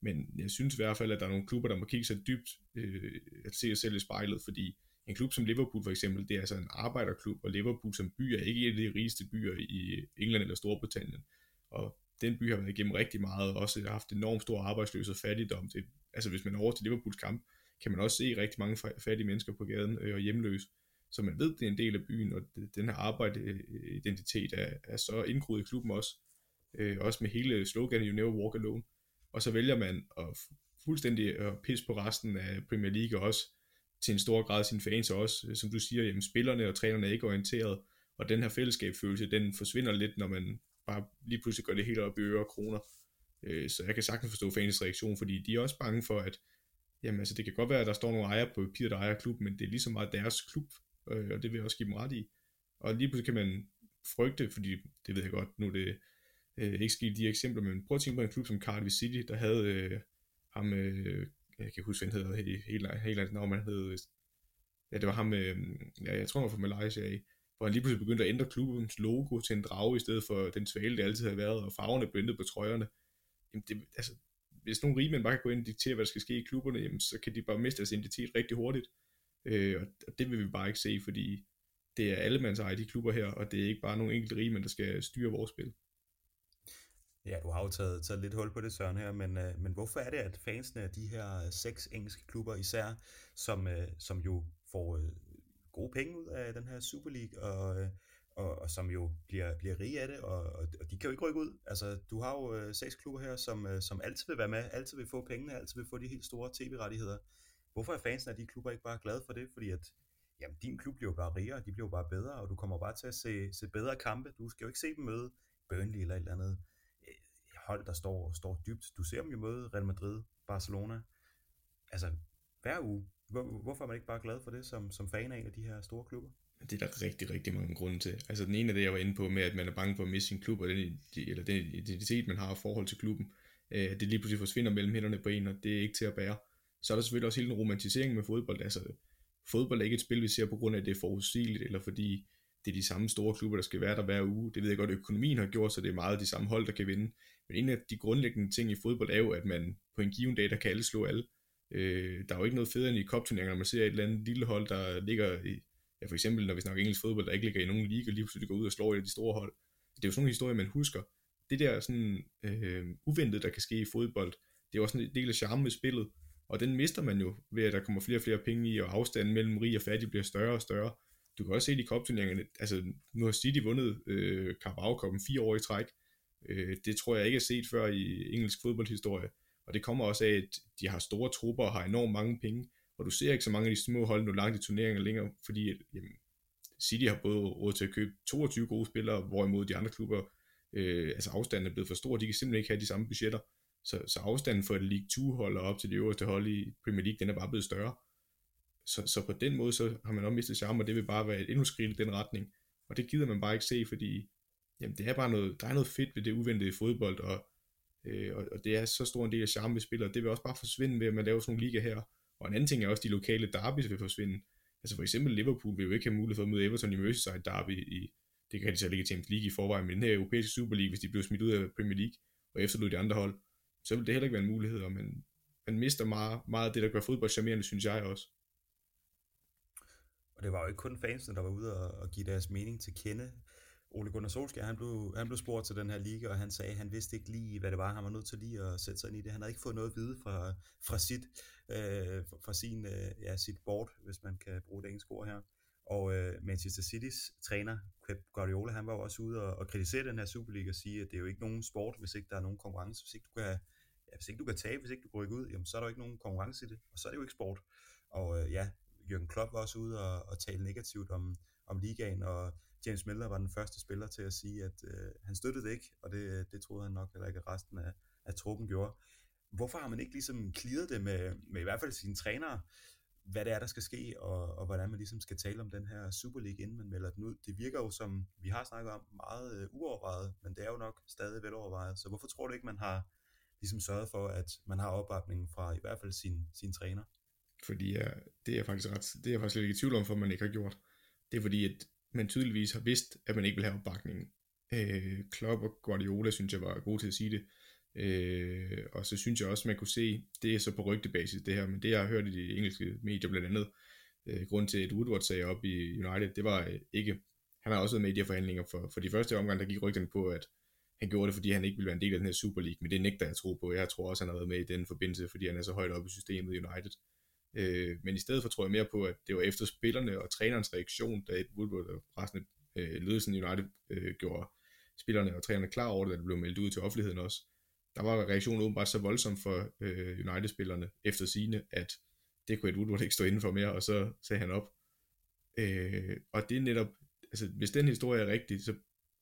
Men jeg synes i hvert fald, at der er nogle klubber, der må kigge sig dybt øh, at se sig selv i spejlet, fordi en klub som Liverpool for eksempel, det er altså en arbejderklub, og Liverpool som by er ikke en af de rigeste byer i England eller Storbritannien. Og den by har været igennem rigtig meget, og også haft enormt stor arbejdsløshed og fattigdom. Det, altså hvis man er over til Liverpools kamp, kan man også se rigtig mange fattige mennesker på gaden øh, og hjemløse. Så man ved, det er en del af byen, og den her arbejdeidentitet er, er så indgroet i klubben også. Øh, også med hele sloganet You Never Walk Alone. Og så vælger man at fuldstændig at pisse på resten af Premier League også, til en stor grad sine fans også. Øh, som du siger, jamen, spillerne og trænerne er ikke orienteret, og den her fællesskabsfølelse, den forsvinder lidt, når man bare lige pludselig gør det helt op i øre og kroner. Øh, så jeg kan sagtens forstå fans reaktion, fordi de er også bange for, at jamen, altså, det kan godt være, at der står nogle ejere på papiret, der ejer klubben, men det er lige så meget deres klub, øh, og det vil jeg også give dem ret i. Og lige pludselig kan man frygte, fordi det ved jeg godt, nu er det øh, ikke sket de eksempler, men prøv at tænke på en klub som Cardiff City, der havde øh, ham, øh, jeg kan huske, hvad han hedder, helt, helt, helt andet navn, han hed, ja, det var ham, øh, ja, jeg tror, han var fra Malaysia af, hvor han lige pludselig begyndte at ændre klubbens logo til en drage, i stedet for den svale, det altid havde været, og farverne blev på trøjerne. Jamen det, altså, hvis nogle rige bare kan gå ind og diktere, hvad der skal ske i klubberne, jamen, så kan de bare miste deres identitet rigtig hurtigt. Øh, og det vil vi bare ikke se, fordi det er alle mands eje, de klubber her, og det er ikke bare nogle enkelte rige, mænd, der skal styre vores spil. Ja, du har jo taget, taget lidt hul på det, Søren, her, men, øh, men hvorfor er det, at fansene af de her øh, seks engelske klubber især, som, øh, som jo får øh, gode penge ud af den her Super League, og, øh, og, og som jo bliver, bliver rige af det, og, og, og de kan jo ikke rykke ud. Altså, du har jo øh, seks klubber her, som, øh, som altid vil være med, altid vil få pengene, altid vil få de helt store tv-rettigheder. Hvorfor er fansene af de klubber ikke bare glade for det? Fordi at, jamen, din klub bliver jo bare rigere, de bliver jo bare bedre, og du kommer bare til at se, se bedre kampe. Du skal jo ikke se dem møde Burnley eller et eller andet øh, hold, der står, står dybt. Du ser dem jo møde Real Madrid, Barcelona. Altså, hver uge. Hvor, hvorfor er man ikke bare glad for det som, som fan af en af de her store klubber? Det er der rigtig, rigtig mange grunde til. Altså den ene af det, jeg var inde på med, at man er bange for at miste sin klub, og den, eller den identitet, man har i forhold til klubben, øh, det lige pludselig forsvinder mellem hænderne på en, og det er ikke til at bære. Så er der selvfølgelig også hele en romantisering med fodbold. Altså, fodbold er ikke et spil, vi ser på grund af, at det er forudsigeligt, eller fordi det er de samme store klubber, der skal være der hver uge. Det ved jeg godt, at økonomien har gjort, så det er meget de samme hold, der kan vinde. Men en af de grundlæggende ting i fodbold er jo, at man på en given dag, der kan alle slå alle. Øh, der er jo ikke noget federe end i kopturneringer, når man ser et eller andet lille hold, der ligger i, ja for eksempel når vi snakker engelsk fodbold, der ikke ligger i nogen liga, lige pludselig går ud og slår et af de store hold. Det er jo sådan en historie, man husker. Det der sådan øh, uventet, der kan ske i fodbold, det er også en del af charmen ved spillet, og den mister man jo ved, at der kommer flere og flere penge i, og afstanden mellem rig og fattig bliver større og større. Du kan også se i kopturneringerne, altså nu har City vundet øh, Carabao Cup'en fire år i træk. Øh, det tror jeg ikke er set før i engelsk fodboldhistorie. Og det kommer også af, at de har store trupper og har enormt mange penge. Og du ser ikke så mange af de små hold nu langt i turneringer længere, fordi jamen, City har både råd til at købe 22 gode spillere, hvorimod de andre klubber, øh, altså afstanden er blevet for stor, de kan simpelthen ikke have de samme budgetter. Så, så afstanden for et League 2 hold og op til det øverste hold i Premier League, den er bare blevet større. Så, så på den måde, så har man også mistet charme, og det vil bare være et endnu skridt i den retning. Og det gider man bare ikke se, fordi jamen, det er bare noget, der er noget fedt ved det uventede fodbold, og, øh, og, og det er så stor en del af charme ved spillet, og det vil også bare forsvinde ved, at man laver sådan nogle liga her. Og en anden ting er også, at de lokale derbys vil forsvinde. Altså for eksempel Liverpool vil jo ikke have mulighed for at møde Everton i Merseyside derby i, det kan de så ligge i Champions League i forvejen, men den her europæiske Super League, hvis de bliver smidt ud af Premier League, og efterlod de andre hold, så vil det heller ikke være en mulighed, og man, man mister meget, meget af det, der gør fodbold charmerende, synes jeg også. Og det var jo ikke kun fansene, der var ude og, og give deres mening til kende. Ole Gunnar Solskjaer, han blev, han blev spurgt til den her liga, og han sagde, at han vidste ikke lige, hvad det var. Han var nødt til lige at sætte sig ind i det. Han havde ikke fået noget at vide fra, fra, sit, øh, fra sin, øh, ja, sit board, hvis man kan bruge det engelske ord her. Og øh, Manchester Citys træner, Pep Guardiola, han var jo også ude og, og kritisere den her Superliga og sige, at det er jo ikke nogen sport, hvis ikke der er nogen konkurrence. Hvis ikke du kan, ja, hvis ikke du kan tabe, hvis ikke du går ikke ud, jamen, så er der jo ikke nogen konkurrence i det, og så er det jo ikke sport. Og øh, ja, Jürgen Klopp var også ude og, og tale negativt om, om ligaen, og James Miller var den første spiller til at sige, at øh, han støttede det ikke, og det, øh, det troede han nok heller ikke, at resten af, af truppen gjorde. Hvorfor har man ikke ligesom clearet det med, med i hvert fald sine trænere, hvad det er, der skal ske, og, og hvordan man ligesom skal tale om den her Super League, inden man melder den ud. Det virker jo, som vi har snakket om, meget øh, uovervejet, men det er jo nok stadig velovervejet. Så hvorfor tror du ikke, man har ligesom sørget for, at man har opbakningen fra i hvert fald sin, sin træner? Fordi ja, det er jeg faktisk ret, det er jeg faktisk lidt i tvivl om, for man ikke har gjort. Det er fordi, at man tydeligvis har vidst, at man ikke vil have opbakningen. Øh, Klopp og Guardiola synes jeg var gode til at sige det. Øh, og så synes jeg også, man kunne se, det er så på rygtebasis det her, men det jeg har hørt i de engelske medier blandt andet, øh, grund til, at Woodward sagde op i United, det var øh, ikke, han har også været med i de her forhandlinger, for, for de første omgang, der gik rygterne på, at han gjorde det, fordi han ikke ville være en del af den her Super League, men det nægter jeg tro på. Jeg tror også, han har været med i den forbindelse, fordi han er så højt oppe i systemet i United. Øh, men i stedet for tror jeg mere på, at det var efter spillerne og trænerens reaktion, da Woodward og resten af øh, ledelsen i United øh, gjorde spillerne og trænerne klar over det, da det blev meldt ud til offentligheden også. Der var reaktionen åbenbart så voldsom for øh, United-spillerne efter sine, at det kunne Ed Woodward ikke stå inden for mere, og så sagde han op. Øh, og det er netop, altså hvis den historie er rigtig, så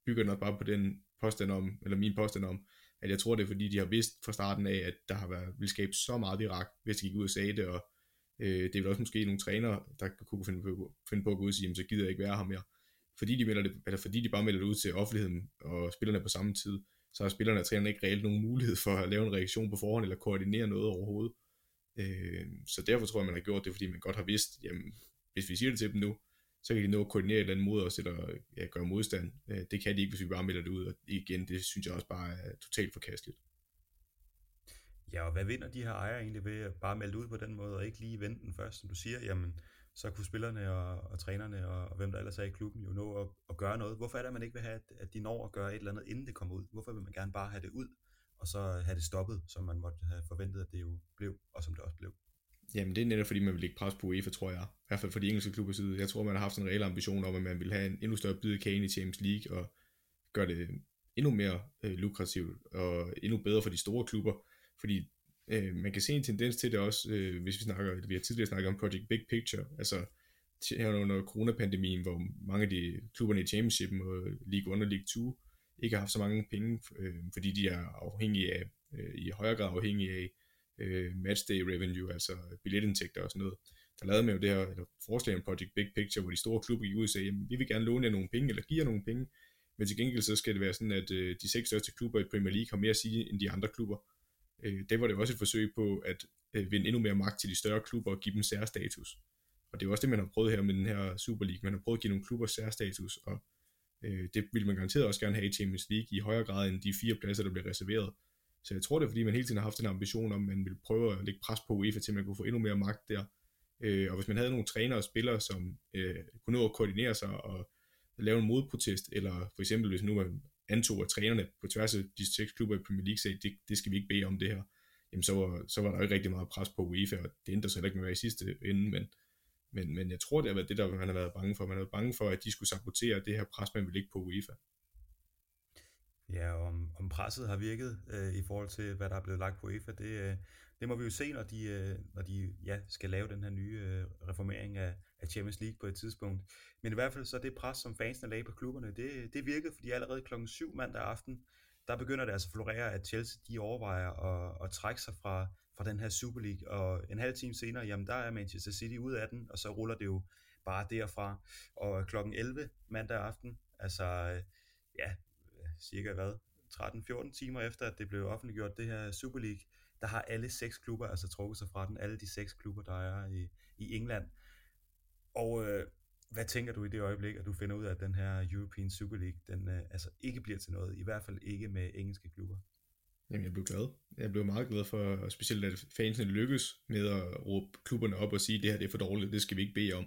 bygger den også bare på den påstand om, eller min påstand om, at jeg tror det er fordi, de har vidst fra starten af, at der har været, vil skabe så meget virak, hvis de gik ud og sagde det, og Øh, det er vel også måske nogle trænere, der kunne finde på, finde på at gå ud og sige, så gider jeg ikke være her mere. Fordi de, melder det, eller fordi de bare melder det ud til offentligheden og spillerne på samme tid, så har spillerne og trænerne ikke reelt nogen mulighed for at lave en reaktion på forhånd eller koordinere noget overhovedet. Øh, så derfor tror jeg, man har gjort det, fordi man godt har vidst, jamen, hvis vi siger det til dem nu, så kan de nå at koordinere et eller andet mod os, eller ja, gøre modstand. Øh, det kan de ikke, hvis vi bare melder det ud, og igen, det synes jeg også bare er totalt forkasteligt. Ja, og hvad vinder de her ejere egentlig ved at bare melde ud på den måde, og ikke lige vente den først, som du siger, jamen, så kunne spillerne og, og trænerne og, og hvem der ellers er i klubben jo nå at, at gøre noget. Hvorfor er det, at man ikke vil have, at, at de når at gøre et eller andet, inden det kommer ud? Hvorfor vil man gerne bare have det ud, og så have det stoppet, som man måtte have forventet, at det jo blev, og som det også blev? Jamen det er netop fordi, man vil lægge presse på UEFA, tror jeg. I hvert fald for de engelske klubber side. Jeg tror, man har haft en reel ambition om, at man vil have en endnu større bid kage i Champions League, og gøre det endnu mere øh, lukrativt, og endnu bedre for de store klubber. Fordi øh, man kan se en tendens til det også, øh, hvis vi snakker, vi har tidligere snakket om Project Big Picture, altså her under coronapandemien, hvor mange af de klubberne i Championship og League 1 og League 2 ikke har haft så mange penge, øh, fordi de er afhængige af, øh, i højere grad afhængige af øh, matchday revenue, altså billetindtægter og sådan noget. Der lavede man jo det her eller forslag om Project Big Picture, hvor de store klubber i USA, jamen, vi vil gerne låne jer nogle penge, eller give jer nogle penge, men til gengæld så skal det være sådan, at øh, de seks største klubber i Premier League har mere at sige end de andre klubber. Øh, det var det også et forsøg på at øh, vinde endnu mere magt til de større klubber og give dem særstatus. Og det er også det, man har prøvet her med den her Super League. Man har prøvet at give nogle klubber særstatus, og øh, det vil man garanteret også gerne have i Champions League i højere grad end de fire pladser, der bliver reserveret. Så jeg tror det er, fordi man hele tiden har haft en ambition om, at man vil prøve at lægge pres på UEFA, til man kunne få endnu mere magt der. Øh, og hvis man havde nogle trænere og spillere, som øh, kunne nå at koordinere sig og lave en modprotest, eller for eksempel hvis nu man antog, at trænerne på tværs af de seks klubber i Premier League sagde, det, det skal vi ikke bede om det her, jamen så var, så var der jo ikke rigtig meget pres på UEFA, og det endte så heller ikke med at være i sidste ende, men, men, men jeg tror, det har været det, der man har været bange for. Man har været bange for, at de skulle sabotere det her pres, man vil ikke på UEFA. Ja, om, om presset har virket øh, i forhold til, hvad der er blevet lagt på UEFA, det, øh, det må vi jo se, når de, øh, når de ja, skal lave den her nye øh, reformering af, af Champions League på et tidspunkt. Men i hvert fald så det pres, som fansene lagde på klubberne, det, det virkede, fordi allerede klokken 7 mandag aften, der begynder det altså at florere, at Chelsea de overvejer at, at trække sig fra, fra den her Super League, og en halv time senere, jamen der er Manchester City ud af den, og så ruller det jo bare derfra. Og klokken 11 mandag aften, altså ja, cirka hvad, 13-14 timer efter, at det blev offentliggjort, det her Super League, der har alle seks klubber altså trukket sig fra den, alle de seks klubber, der er i, i England. Og øh, hvad tænker du i det øjeblik, at du finder ud af, at den her European Super League, den øh, altså ikke bliver til noget, i hvert fald ikke med engelske klubber? Jamen, jeg blev glad. Jeg blev meget glad for, specielt at fansene lykkes med at råbe klubberne op og sige, det her det er for dårligt, det skal vi ikke bede om.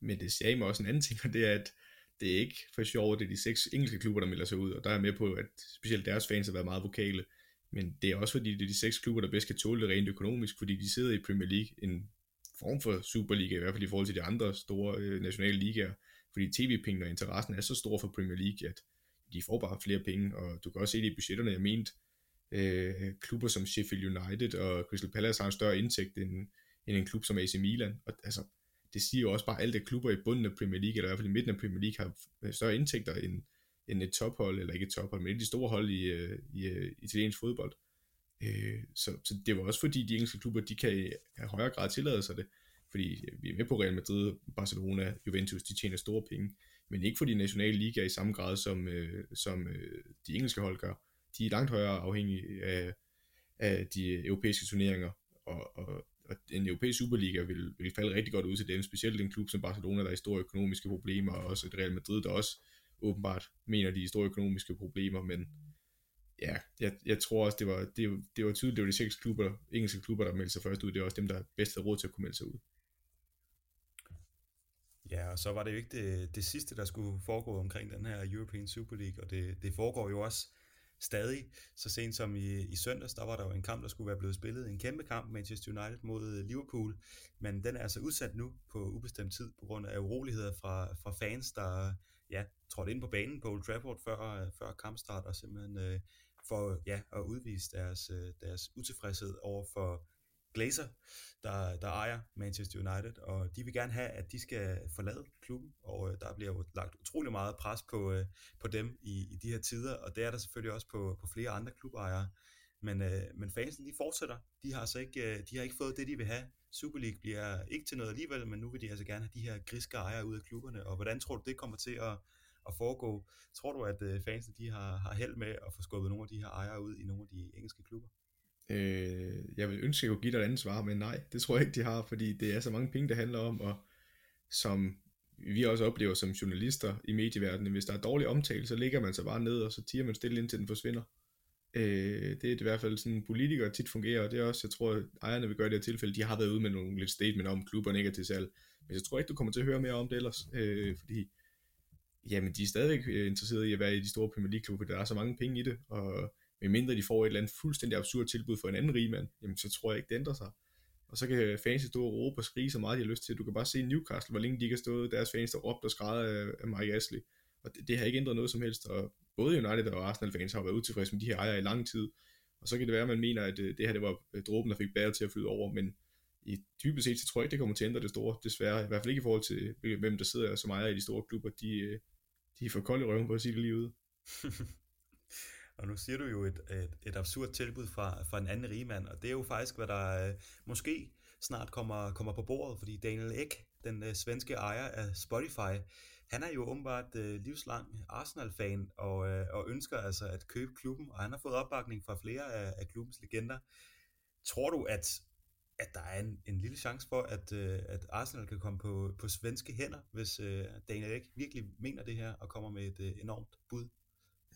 Men det sagde mig også en anden ting, og det er, at det er ikke for sjovt, det er de seks engelske klubber, der melder sig ud, og der er med på, at specielt deres fans har været meget vokale, men det er også fordi, det er de seks klubber, der bedst kan tåle det rent økonomisk, fordi de sidder i Premier League, en form for Superliga, i hvert fald i forhold til de andre store øh, nationale ligaer, fordi tv-pengene og interessen er så stor for Premier League, at de får bare flere penge, og du kan også se det i budgetterne, jeg mente, øh, klubber som Sheffield United og Crystal Palace har en større indtægt end, end en klub som AC Milan, og altså, det siger jo også bare, at alle de klubber i bunden af Premier League, eller i hvert fald i midten af Premier League, har øh, større indtægter end, end et tophold, eller ikke et tophold, men et af de store hold i, øh, i, i italiensk fodbold. Øh, så, så det var også fordi, de engelske klubber, de kan i højere grad tillade sig det, fordi øh, vi er med på Real Madrid, Barcelona, Juventus, de tjener store penge, men ikke fordi nationale ligaer i samme grad, som, som de engelske hold gør. De er langt højere afhængige af, af de europæiske turneringer, og, og, og en europæisk Superliga vil, vil falde rigtig godt ud til dem, specielt en klub som Barcelona, der har store økonomiske problemer, og også et Real Madrid, der også åbenbart mener de store økonomiske problemer, men ja, jeg, jeg tror også, det var, det, det var tydeligt, det var de seks klubber, engelske klubber, der meldte sig først ud, det var også dem, der bedst havde råd til at kunne melde sig ud. Ja, og så var det jo ikke det, det sidste, der skulle foregå omkring den her European Super League, og det, det foregår jo også stadig. Så sent som i, i søndags, der var der jo en kamp, der skulle være blevet spillet. En kæmpe kamp, Manchester United mod øh, Liverpool. Men den er altså udsat nu på ubestemt tid, på grund af uroligheder fra, fra fans, der ja, trådte ind på banen på Old Trafford før, før kampstart, og simpelthen øh, for ja, at udvise deres, øh, deres utilfredshed over for Glazer, der, der ejer Manchester United, og de vil gerne have, at de skal forlade klubben, og øh, der bliver jo lagt utrolig meget pres på, øh, på dem i, i de her tider, og det er der selvfølgelig også på, på flere andre klubejere. Men, øh, men fansen, de fortsætter. De har altså ikke, øh, de har ikke fået det, de vil have. Super League bliver ikke til noget alligevel, men nu vil de altså gerne have de her griske ejere ud af klubberne. Og hvordan tror du, det kommer til at, at foregå? Tror du, at øh, fansen de har, har held med at få skubbet nogle af de her ejere ud i nogle af de engelske klubber? Øh, jeg vil ønske, at jeg kunne give dig et andet svar, men nej, det tror jeg ikke, de har, fordi det er så mange penge, det handler om, og som vi også oplever som journalister i medieverdenen, hvis der er dårlig omtale, så ligger man sig bare ned, og så tiger man stille indtil den forsvinder. Øh, det er i hvert fald sådan, politikere tit fungerer, og det er også, jeg tror, at ejerne vil gøre i det her tilfælde, de har været ude med nogle lidt statement om, klubberne ikke er til salg. Men jeg tror ikke, du kommer til at høre mere om det ellers, øh, fordi jamen, de er stadigvæk øh, interesserede i at være i de store Premier League-klubber, der er så mange penge i det, og medmindre de får et eller andet fuldstændig absurd tilbud for en anden rigmand, jamen så tror jeg ikke, det ændrer sig. Og så kan fans stå og råbe og skrige så meget, de har lyst til. Du kan bare se Newcastle, hvor længe de ikke har stået, deres fans der råbte og skrædder af Mike Ashley. Og det, det, har ikke ændret noget som helst, og både United og Arsenal fans har været utilfredse med de her ejere i lang tid. Og så kan det være, at man mener, at øh, det her det var øh, dråben, der fik bæret til at flyde over, men i dybest set, så tror jeg ikke, det kommer til at ændre det store, desværre. I hvert fald ikke i forhold til, øh, hvem der sidder som ejer i de store klubber. De, de er for kolde i røven på at sige det lige ud. *laughs* og nu siger du jo et, et, et absurd tilbud fra, fra en anden rigmand, og det er jo faktisk, hvad der øh, måske snart kommer, kommer på bordet, fordi Daniel Ek, den øh, svenske ejer af Spotify, han er jo åbenbart øh, livslang Arsenal-fan og, øh, og ønsker altså at købe klubben, og han har fået opbakning fra flere af, af klubbens legender. Tror du, at, at der er en, en lille chance for, at, øh, at Arsenal kan komme på, på svenske hænder, hvis øh, Daniel Ek virkelig mener det her og kommer med et øh, enormt bud?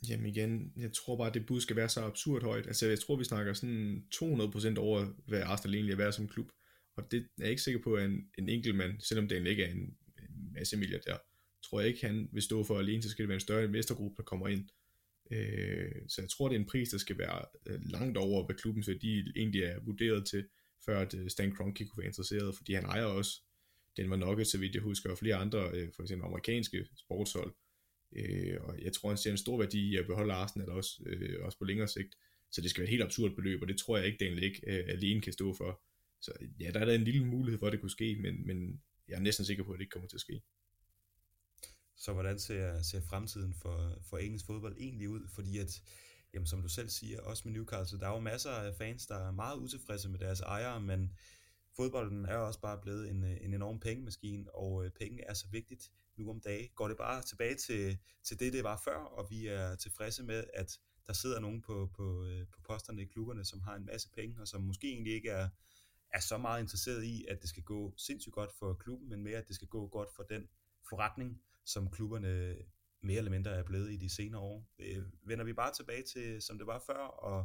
Jamen igen, jeg tror bare, at det bud skal være så absurd højt. Altså jeg tror, vi snakker sådan 200% over, hvad Arsenal egentlig er værd som klub. Og det er jeg ikke sikker på, at en, en enkelt mand, selvom Daniel ikke er en, en masse milliardær, tror jeg ikke, han vil stå for alene, så skal det være en større investorgruppe, der kommer ind. Øh, så jeg tror, det er en pris, der skal være øh, langt over, hvad klubbens værdi egentlig er vurderet til, før at øh, Stan Kroenke kunne være interesseret, fordi han ejer også den var nok, så vidt jeg husker, og flere andre, øh, for eksempel amerikanske sportshold. Øh, og jeg tror, han ser en stor værdi i at beholde Arsenal også, øh, også på længere sigt. Så det skal være et helt absurd beløb, og det tror jeg ikke, Daniel ikke alene kan stå for. Så ja, der er der en lille mulighed for, at det kunne ske, men, men jeg er næsten sikker på, at det ikke kommer til at ske. Så hvordan ser, ser fremtiden for, for engelsk fodbold egentlig ud? Fordi at, jamen, som du selv siger, også med Newcastle, der er jo masser af fans, der er meget utilfredse med deres ejere, men fodbolden er også bare blevet en, en enorm pengemaskine, og øh, penge er så vigtigt nu om dagen. Går det bare tilbage til, til det, det var før, og vi er tilfredse med, at der sidder nogen på, på, øh, på posterne i klubberne, som har en masse penge, og som måske egentlig ikke er, er så meget interesseret i, at det skal gå sindssygt godt for klubben, men mere, at det skal gå godt for den forretning, som klubberne mere eller mindre er blevet i de senere år. Det vender vi bare tilbage til, som det var før, og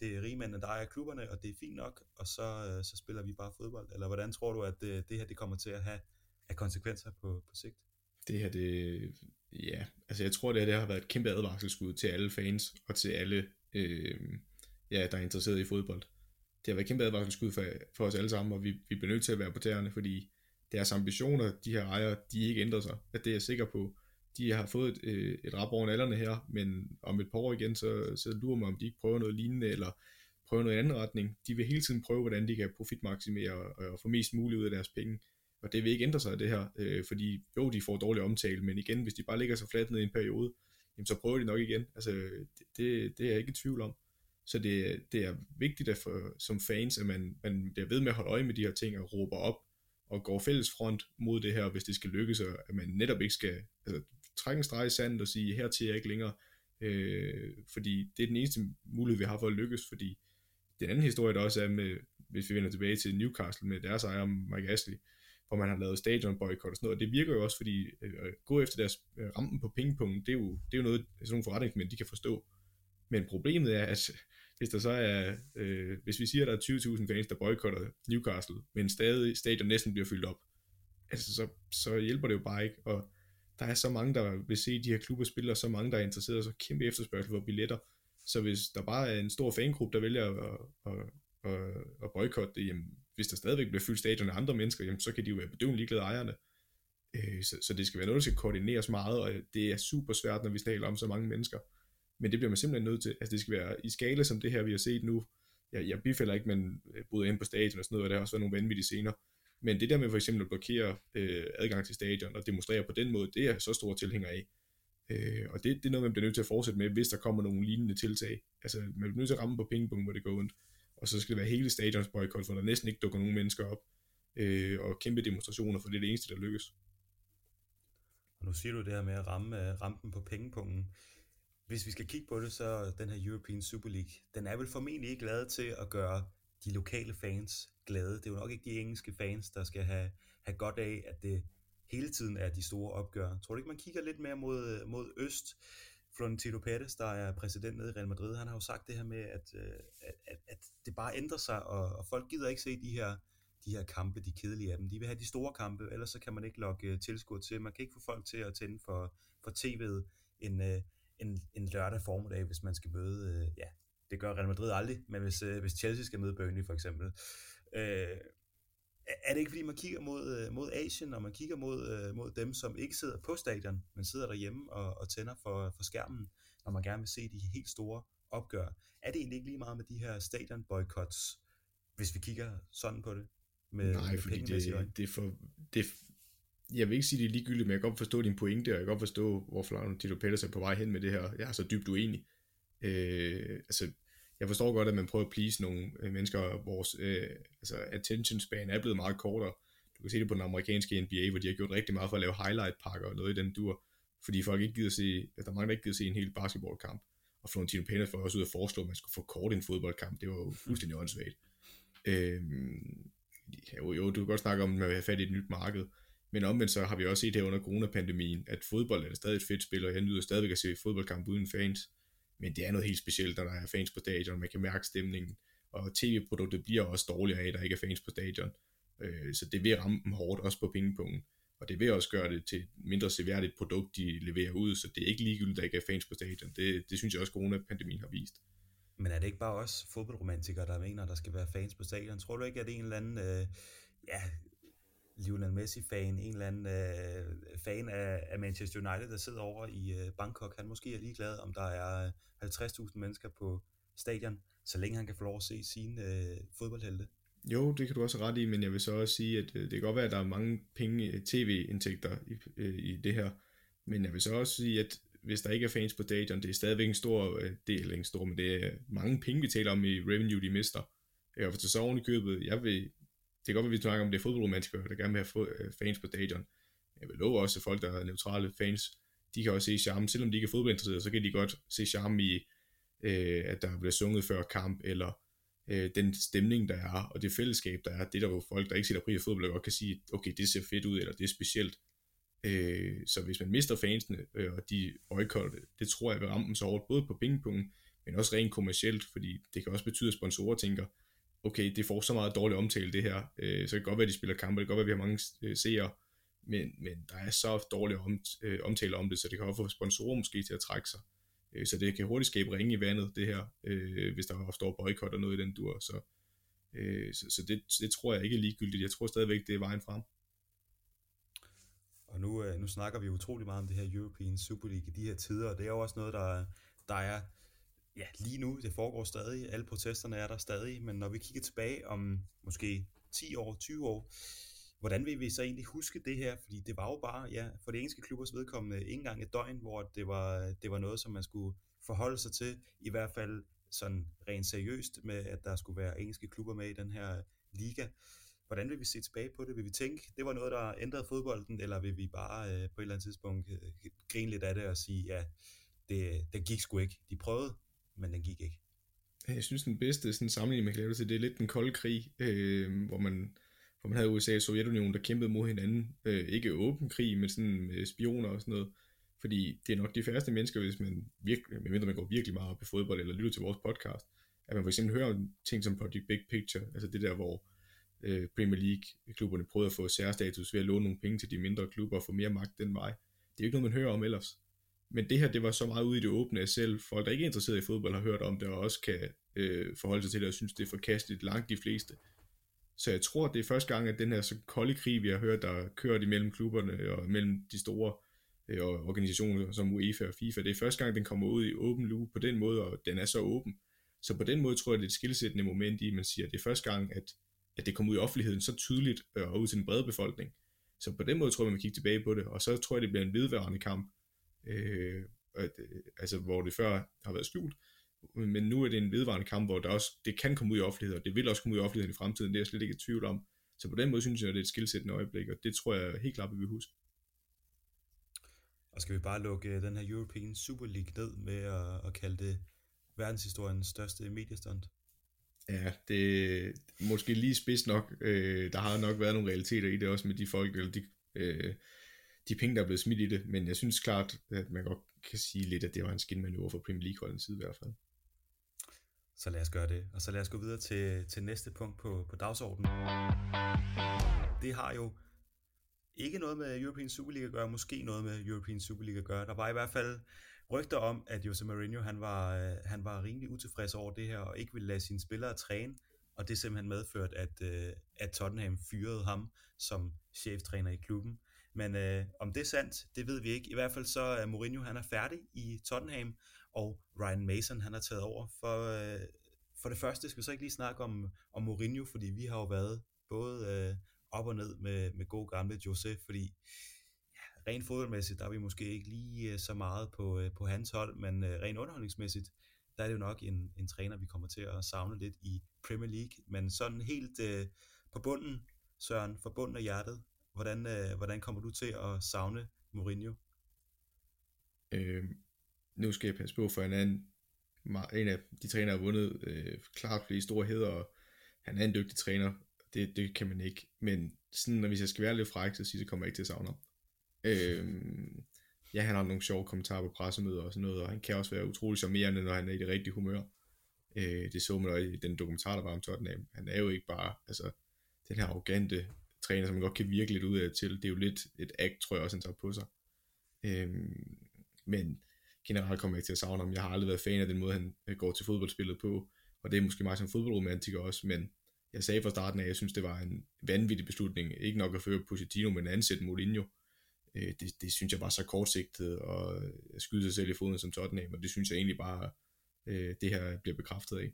det er rigmændene, der ejer klubberne, og det er fint nok, og så, øh, så spiller vi bare fodbold. Eller hvordan tror du, at det, det her det kommer til at have, af konsekvenser på, på sigt? Det her, det, ja, altså jeg tror, det her det har været et kæmpe advarselsskud til alle fans, og til alle, øh, ja, der er interesseret i fodbold det har været kæmpe advarselsskud for, for os alle sammen, og vi, vi bliver nødt til at være på tæerne, fordi deres ambitioner, de her ejere, de ikke ændrer sig. At det er jeg sikker på. De har fået et, øh, et rap over alderne her, men om et par år igen, så, så lurer mig, om de ikke prøver noget lignende, eller prøver noget i anden retning. De vil hele tiden prøve, hvordan de kan profitmaksimere og, og få mest muligt ud af deres penge. Og det vil ikke ændre sig, det her, øh, fordi jo, de får dårlig omtale, men igen, hvis de bare ligger så fladt ned i en periode, jamen, så prøver de nok igen. Altså, det, det, det er jeg ikke i tvivl om. Så det, det er vigtigt at for, som fans, at man, man bliver ved med at holde øje med de her ting og råber op og går fælles front mod det her, hvis det skal lykkes, og at man netop ikke skal altså, trække en streg i sandet og sige, her til jeg ikke længere, øh, fordi det er den eneste mulighed, vi har for at lykkes, fordi den anden historie, der også er med, hvis vi vender tilbage til Newcastle med deres ejer Mike Ashley, hvor man har lavet stadionboykot og sådan noget, og det virker jo også, fordi øh, at gå efter deres øh, rampen på pengepunkten, det er jo, det er jo noget, sådan nogle forretningsmænd, de kan forstå. Men problemet er, at hvis der så er, øh, hvis vi siger, at der er 20.000 fans, der boykotter Newcastle, men stadig stadion næsten bliver fyldt op, altså så, så hjælper det jo bare ikke, og der er så mange, der vil se de her klubber spille, og så mange, der er interesseret, så kæmpe efterspørgsel for billetter, så hvis der bare er en stor fangruppe, der vælger at, at, at, at boykotte det, jamen, hvis der stadigvæk bliver fyldt stadion af andre mennesker, jamen, så kan de jo være bedøvende ligeglade ejerne. Øh, så, så det skal være noget, der skal koordineres meget, og det er super svært, når vi taler om så mange mennesker. Men det bliver man simpelthen nødt til. Altså det skal være i skala som det her, vi har set nu. Jeg, jeg bifælder ikke, man øh, bryder ind på stadion og sådan noget, og der har også været nogle vanvittige scener. Men det der med for eksempel at blokere øh, adgang til stadion og demonstrere på den måde, det er så store tilhænger af. Øh, og det, det er noget, man bliver nødt til at fortsætte med, hvis der kommer nogle lignende tiltag. Altså man bliver nødt til at ramme på pingpong, hvor det går ondt. Og så skal det være hele stadions boykot, hvor der næsten ikke dukker nogen mennesker op. Øh, og kæmpe demonstrationer, for det er det eneste, der lykkes. Og nu siger du det her med at ramme øh, rampen på pengepunkten. Hvis vi skal kigge på det, så den her European Super League, den er vel formentlig ikke lavet til at gøre de lokale fans glade. Det er jo nok ikke de engelske fans, der skal have, have godt af, at det hele tiden er de store opgør. Tror du ikke, man kigger lidt mere mod, mod øst? Florentino Pérez, der er præsident nede i Real Madrid, han har jo sagt det her med, øh, at, at, at, det bare ændrer sig, og, og folk gider ikke se de her, de her kampe, de kedelige af dem. De vil have de store kampe, ellers så kan man ikke lokke øh, tilskuer til. Man kan ikke få folk til at tænde for, for tv'et en, øh, en, en lørdag formiddag, hvis man skal møde, ja, det gør Real Madrid aldrig, men hvis, hvis Chelsea skal møde Burnley for eksempel, øh, er det ikke fordi, man kigger mod, øh, mod Asien, og man kigger mod, øh, mod dem, som ikke sidder på stadion, men sidder derhjemme og, og tænder for, for skærmen, når man gerne vil se de helt store opgør? Er det egentlig ikke lige meget med de her stadion boycotts, hvis vi kigger sådan på det? Med, Nej, med fordi det, det, for, det, jeg vil ikke sige, det er ligegyldigt, men jeg kan godt forstå din pointe, og jeg kan godt forstå, hvor Tito Peters er på vej hen med det her. Jeg er så dybt uenig. Øh, altså, jeg forstår godt, at man prøver at please nogle øh, mennesker, vores øh, altså attention span er blevet meget kortere. Du kan se det på den amerikanske NBA, hvor de har gjort rigtig meget for at lave highlight pakker og noget i den dur, fordi folk ikke gider se, at der er mange, der ikke gider se en hel basketballkamp. Og Florentino Pérez var også ud at foreslå, at man skulle kort en fodboldkamp. Det var jo fuldstændig åndssvagt. Øhm, jo, jo, du kan godt snakke om, at man vil have fat i et nyt marked. Men omvendt så har vi også set her under coronapandemien, at fodbold er stadig et fedt spil, og jeg nyder stadigvæk at se fodboldkamp uden fans men det er noget helt specielt, når der er fans på stadion, man kan mærke stemningen, og tv-produktet bliver også dårligere af, at der ikke er fans på stadion. Øh, så det vil ramme dem hårdt, også på pengepunkten. Og det vil også gøre det til et mindre seværdigt produkt, de leverer ud, så det er ikke ligegyldigt, at der ikke er fans på stadion. Det, det synes jeg også, coronapandemien har vist. Men er det ikke bare også fodboldromantikere, der mener, at der skal være fans på stadion? Tror du ikke, at det er en eller anden øh, ja, Lionel Messi-fan, en eller anden øh, fan af, af Manchester United, der sidder over i øh, Bangkok. Han måske er ligeglad, om der er øh, 50.000 mennesker på stadion, så længe han kan få lov at se sine øh, fodboldhelte. Jo, det kan du også ret i, men jeg vil så også sige, at øh, det kan godt være, at der er mange penge, øh, tv-indtægter i, øh, i det her, men jeg vil så også sige, at hvis der ikke er fans på stadion, det er stadigvæk en stor øh, del, en stor, men det er mange penge, vi taler om i revenue, de mister. Øh, og for så oven i købet, jeg vil, det kan godt være, at vi snakker om det er fodboldromantikere, der gerne vil have øh, fans på stadion. Jeg vil love også, at folk, der er neutrale fans, de kan også se charme, selvom de ikke er fodboldinteresserede, så kan de godt se charme i, øh, at der bliver sunget før kamp, eller øh, den stemning, der er, og det fællesskab, der er, det der jo folk, der ikke sætter pris på fodbold, der godt kan sige, okay, det ser fedt ud, eller det er specielt. Øh, så hvis man mister fansene, øh, og de boykotter det, det tror jeg vil ramme dem så hårdt, både på pengepunkten, men også rent kommercielt, fordi det kan også betyde, at sponsorer tænker, okay, det får så meget dårlig omtale det her, øh, så det kan godt være, at de spiller kampe, det kan godt være, at vi har mange øh, seere, men, men der er så dårlig om, øh, omtale om det, så det kan også få sponsorer måske til at trække sig. Øh, så det kan hurtigt skabe ringe i vandet, det her, øh, hvis der står boykot og noget i den dur. Så, øh, så, så det, det tror jeg ikke er ligegyldigt. Jeg tror stadigvæk, det er vejen frem. Og nu, øh, nu snakker vi utrolig meget om det her European Super League i de her tider, og det er jo også noget, der, der er ja, lige nu, det foregår stadig, alle protesterne er der stadig, men når vi kigger tilbage om måske 10 år, 20 år, hvordan vil vi så egentlig huske det her? Fordi det var jo bare, ja, for det engelske klubbers vedkommende, ikke engang et døgn, hvor det var, det var noget, som man skulle forholde sig til, i hvert fald sådan rent seriøst med, at der skulle være engelske klubber med i den her liga. Hvordan vil vi se tilbage på det? Vil vi tænke, det var noget, der ændrede fodbolden, eller vil vi bare øh, på et eller andet tidspunkt øh, grine lidt af det og sige, ja, det, det gik sgu ikke. De prøvede, men den gik ikke. Jeg synes, den bedste sådan, sammenligning, man kan lave det til, det er lidt den kolde krig, øh, hvor, man, hvor man havde USA og Sovjetunionen, der kæmpede mod hinanden. Øh, ikke åben krig, men sådan med spioner og sådan noget. Fordi det er nok de færreste mennesker, hvis man virkelig, medmindre man går virkelig meget op i fodbold, eller lytter til vores podcast, at man for eksempel hører om ting som Project Big Picture, altså det der, hvor øh, Premier League-klubberne prøvede at få særstatus ved at låne nogle penge til de mindre klubber og få mere magt den vej. Det er jo ikke noget, man hører om ellers. Men det her, det var så meget ude i det åbne, at selv folk, der ikke er interesseret i fodbold, har hørt om det, og også kan øh, forholde sig til det, og synes, det er forkasteligt langt de fleste. Så jeg tror, det er første gang, at den her så kolde krig, vi har hørt, der kører imellem klubberne og mellem de store øh, organisationer som UEFA og FIFA, det er første gang, den kommer ud i åben luge på den måde, og den er så åben. Så på den måde tror jeg, det er et skilsættende moment i, man siger, at det er første gang, at, at det kommer ud i offentligheden så tydeligt øh, og ud til den brede befolkning. Så på den måde tror jeg, man kan kigge tilbage på det, og så tror jeg, det bliver en vedværende kamp, øh, at, øh, altså hvor det før har været skjult, men nu er det en vedvarende kamp, hvor der også, det kan komme ud i offentligheden, og det vil også komme ud i offentligheden i fremtiden, det er jeg slet ikke i tvivl om. Så på den måde synes jeg, at det er et skilsættende øjeblik, og det tror jeg helt klart, vi vil huske. Og skal vi bare lukke øh, den her European Super League ned med at, at kalde det verdenshistoriens største mediestunt? Ja, det måske lige spids nok. Øh, der har nok været nogle realiteter i det også med de folk, eller de øh, de penge, der er blevet smidt i det, men jeg synes klart, at man godt kan sige lidt, at det var en skinmanøvre for Premier League-holdens side i hvert fald. Så lad os gøre det. Og så lad os gå videre til, til næste punkt på, på dagsordenen. Det har jo ikke noget med European Super League at gøre, måske noget med European Super League at gøre. Der var i hvert fald rygter om, at Jose Mourinho han var, han var rimelig utilfreds over det her, og ikke ville lade sine spillere træne, og det simpelthen medført, at, øh, at Tottenham fyrede ham som cheftræner i klubben. Men øh, om det er sandt, det ved vi ikke. I hvert fald så er Mourinho han er færdig i Tottenham, og Ryan Mason han har taget over. For, øh, for det første skal vi så ikke lige snakke om, om Mourinho, fordi vi har jo været både øh, op og ned med, med god gamle Jose, fordi ja, rent fodboldmæssigt, der er vi måske ikke lige øh, så meget på, øh, på hans hold, men øh, rent underholdningsmæssigt, der er det jo nok en, en træner, vi kommer til at savne lidt i Premier League. Men sådan helt øh, på bunden, Søren, for bunden af hjertet, hvordan, øh, hvordan kommer du til at savne Mourinho? Øh, nu skal jeg passe på, for han er en, en af de trænere, der har vundet øh, klart flere store heder, og han er en dygtig træner. Det, det kan man ikke. Men sådan, når jeg skal være lidt fræk, så siger det, kommer jeg ikke til at savne ham. Øh, ja, han har nogle sjove kommentarer på pressemøder og sådan noget, og han kan også være utrolig charmerende, når han er i det rigtige humør. Øh, det så man også i den dokumentar, der var om Tottenham. Han er jo ikke bare altså, den her arrogante træner, som man godt kan virke lidt ud af til. Det er jo lidt et act, tror jeg også, han tager på sig. Øh, men generelt kommer jeg ikke til at savne ham. Jeg har aldrig været fan af den måde, han øh, går til fodboldspillet på, og det er måske meget som fodboldromantiker også, men jeg sagde fra starten af, at jeg synes, det var en vanvittig beslutning. Ikke nok at føre Positino, men at ansætte Mourinho. Øh, det, det synes jeg var så kortsigtet, og øh, skyde sig selv i foden som Tottenham, og det synes jeg egentlig bare, øh, det her bliver bekræftet af.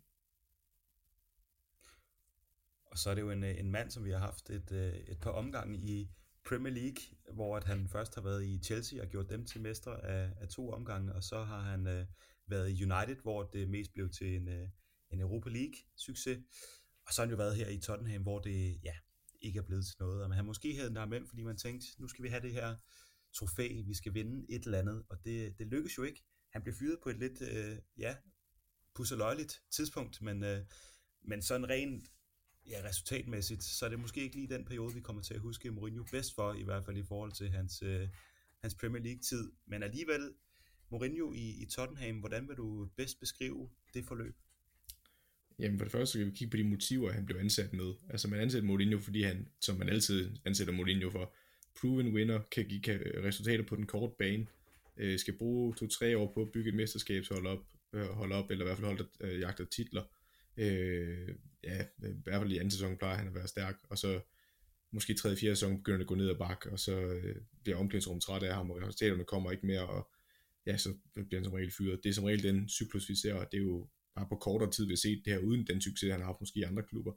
Og så er det jo en, øh, en mand, som vi har haft et, øh, et par omgange i Premier League, hvor at han først har været i Chelsea og gjort dem til mestre af, af to omgange, og så har han øh, været i United, hvor det mest blev til en, øh, en Europa League succes. Og så har han jo været her i Tottenham, hvor det ja, ikke er blevet til noget. Og man har måske hævet der med, fordi man tænkte, nu skal vi have det her trofæ, vi skal vinde et eller andet, og det, det lykkes jo ikke. Han blev fyret på et lidt, øh, ja, pusseløjeligt tidspunkt, men, øh, men sådan rent ja, resultatmæssigt, så er det måske ikke lige den periode, vi kommer til at huske Mourinho bedst for, i hvert fald i forhold til hans, øh, hans Premier League-tid. Men alligevel, Mourinho i, i Tottenham, hvordan vil du bedst beskrive det forløb? Jamen for det første skal vi kigge på de motiver, han blev ansat med. Altså man ansætter Mourinho, fordi han, som man altid ansætter Mourinho for, proven winner, kan give kan resultater på den korte bane, øh, skal bruge to-tre år på at bygge et mesterskabshold op, øh, holde op, eller i hvert fald holde øh, jagter titler. Øh, ja, i hvert fald i anden sæson plejer han at være stærk, og så måske 3. 4. sæson begynder det at gå ned ad bakke, og så øh, bliver omklædningsrummet træt af ham, og resultaterne kommer ikke mere, og ja, så bliver han som regel fyret. Det er som regel den cyklus, vi ser, og det er jo bare på kortere tid, vi har set det her, uden den succes, han har haft måske i andre klubber.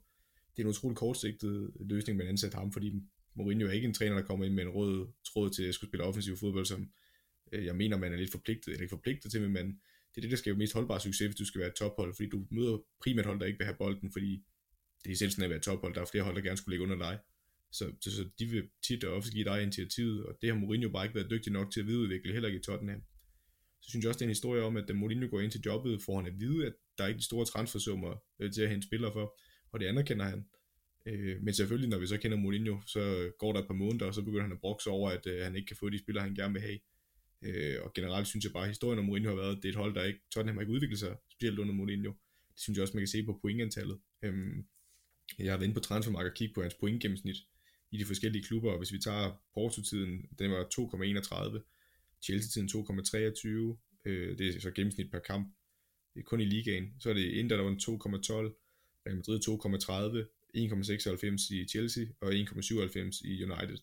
Det er en utrolig kortsigtet løsning, man ansætter ham, fordi Mourinho er ikke en træner, der kommer ind med en rød tråd til at skulle spille offensiv fodbold, som øh, jeg mener, man er lidt forpligtet, eller ikke forpligtet til, men det er det, der skaber mest holdbar succes, hvis du skal være et tophold, fordi du møder primært hold, der ikke vil have bolden, fordi det er essensen af at være tophold. Der er flere hold, der gerne skulle ligge under dig. Så, så, så de vil tit og ofte give dig initiativet, og det har Mourinho bare ikke været dygtig nok til at videreudvikle, heller ikke i Tottenham. Så synes jeg også, det er en historie om, at da Mourinho går ind til jobbet, får han at vide, at der er ikke de store transfersummer øh, til at hente spillere for, og det anerkender han. Øh, men selvfølgelig, når vi så kender Mourinho, så går der et par måneder, og så begynder han at brokse over, at øh, han ikke kan få de spillere, han gerne vil have. Øh, og generelt synes jeg bare, at historien om Mourinho har været, at det er et hold, der ikke, Tottenham har ikke udviklet sig, specielt under Mourinho. Det synes jeg også, man kan se på pointantallet. Øhm, jeg har været inde på transfermarkedet og kigget på hans pointgennemsnit i de forskellige klubber, og hvis vi tager Porto-tiden, den var 2,31, Chelsea-tiden 2,23, øh, det er så gennemsnit per kamp, det er kun i ligaen, så er det Inter, der var 2,12, Real Madrid 2,30, 1,96 i Chelsea og 1,97 i United.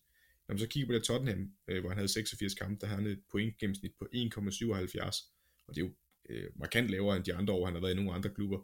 Når man så kigger på det Tottenham, øh, hvor han havde 86 kampe, der havde han et pointgennemsnit på 1,77, og det er jo øh, markant lavere end de andre år, han har været i nogle andre klubber.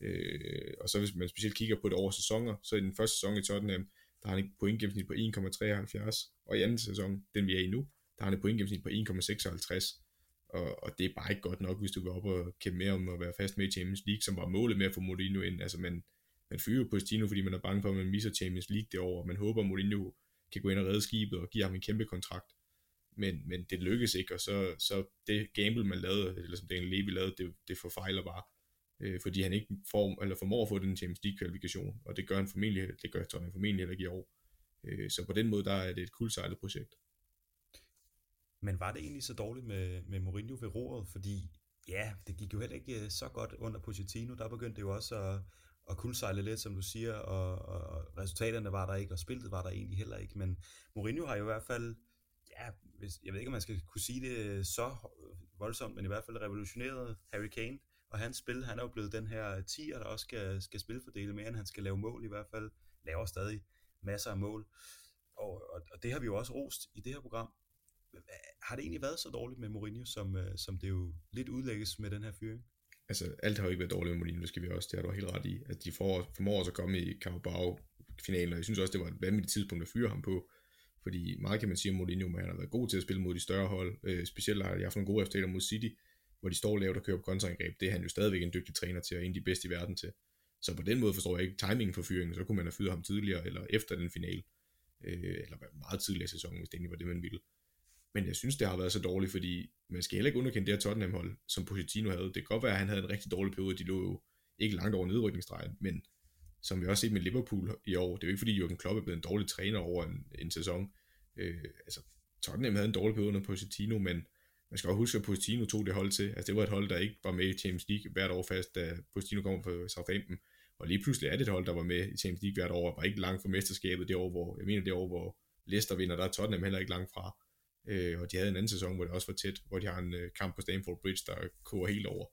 Øh, og så hvis man specielt kigger på det over sæsoner, så i den første sæson i Tottenham, der har han et pointgennemsnit på 1,73, og i anden sæson, den vi er i nu, der har han et pointgennemsnit på 1,56. Og, og det er bare ikke godt nok, hvis du går op og kæmpe mere om at være fast med i Champions League, som var målet med at få Mourinho ind. Altså man, man fyrer jo Pochettino, fordi man er bange for, at man misser Champions League det år, og man håber, at Mourinho kan gå ind og redde skibet og give ham en kæmpe kontrakt. Men, men det lykkes ikke, og så, så det gamble, man lavede, eller som Daniel Levy lavede, det, det forfejler bare. Øh, fordi han ikke får, eller formår at få den Champions League kvalifikation, og det gør han formentlig, det gør Tottenham formentlig heller ikke i år. Øh, så på den måde, der er det et kuldsejlet projekt. Men var det egentlig så dårligt med, med Mourinho ved roret? Fordi ja, det gik jo heller ikke øh, så godt under Pochettino. Der begyndte det jo også at, og kuldsejle lidt, som du siger, og, og resultaterne var der ikke, og spillet var der egentlig heller ikke. Men Mourinho har jo i hvert fald, ja, hvis, jeg ved ikke, om man skal kunne sige det så voldsomt, men i hvert fald revolutioneret Harry Kane og hans spil. Han er jo blevet den her tier, der også skal, skal spilfordele mere, end han skal lave mål i hvert fald. Laver stadig masser af mål. Og, og, og det har vi jo også rost i det her program. Har det egentlig været så dårligt med Mourinho, som, øh, som det jo lidt udlægges med den her fyring? Altså, alt har jo ikke været dårligt med Molino, det skal vi også, det har du helt ret i. At de får, formår også at komme i Carabao-finalen, og jeg synes også, det var et vanvittigt tidspunkt at fyre ham på. Fordi meget kan man sige om Mourinho, men han har været god til at spille mod de større hold. Øh, specielt har de haft nogle gode resultater mod City, hvor de står lavt og kører på kontraangreb. Det er han jo stadigvæk en dygtig træner til, og en af de bedste i verden til. Så på den måde forstår jeg ikke timingen for fyringen, så kunne man have fyret ham tidligere, eller efter den finale. Øh, eller meget tidligere i sæsonen, hvis det egentlig var det, man ville. Men jeg synes, det har været så dårligt, fordi man skal heller ikke underkende det her Tottenham-hold, som Pochettino havde. Det kan godt være, at han havde en rigtig dårlig periode, de lå jo ikke langt over nedrykningsstregen, men som vi også set med Liverpool i år, det er jo ikke fordi Jürgen Klopp er blevet en dårlig træner over en, en sæson. Øh, altså, Tottenham havde en dårlig periode under Pochettino, men man skal også huske, at Pochettino tog det hold til. Altså, det var et hold, der ikke var med i Champions League hvert år fast, da Pochettino kom fra Southampton. Og lige pludselig er det et hold, der var med i Champions League hvert år, og var ikke langt fra mesterskabet det år, hvor, jeg mener det år, hvor Leicester vinder, der er Tottenham heller ikke langt fra. Øh, og de havde en anden sæson, hvor det også var tæt, hvor de har en øh, kamp på Stamford Bridge, der koger helt over.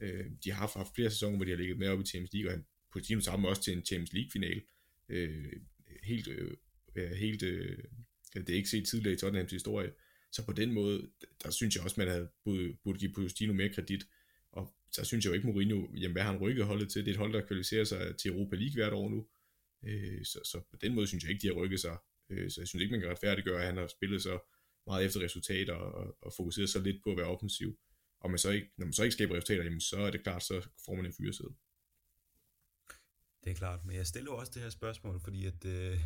Øh, de har haft, haft flere sæsoner, hvor de har ligget med op i Champions League, og han, Pochettino sammen også til en Champions League-final. Øh, helt, øh, helt øh, det er ikke set tidligere i Tottenhams historie. Så på den måde, der synes jeg også, man havde burde, burde give Pochettino mere kredit. Og så synes jeg jo ikke, Mourinho, jamen hvad har han rykket holdet til? Det er et hold, der kvalificerer sig til Europa League hvert år nu. Øh, så, så på den måde synes jeg ikke, de har rykket sig. Øh, så jeg synes ikke, man kan retfærdiggøre, at han har spillet så meget efter resultater og, og fokuserer så lidt på at være offensiv. Og man så ikke, når man så ikke skaber resultater, jamen så er det klart, så får man en fyresæde. Det er klart, men jeg stiller også det her spørgsmål, fordi at, øh,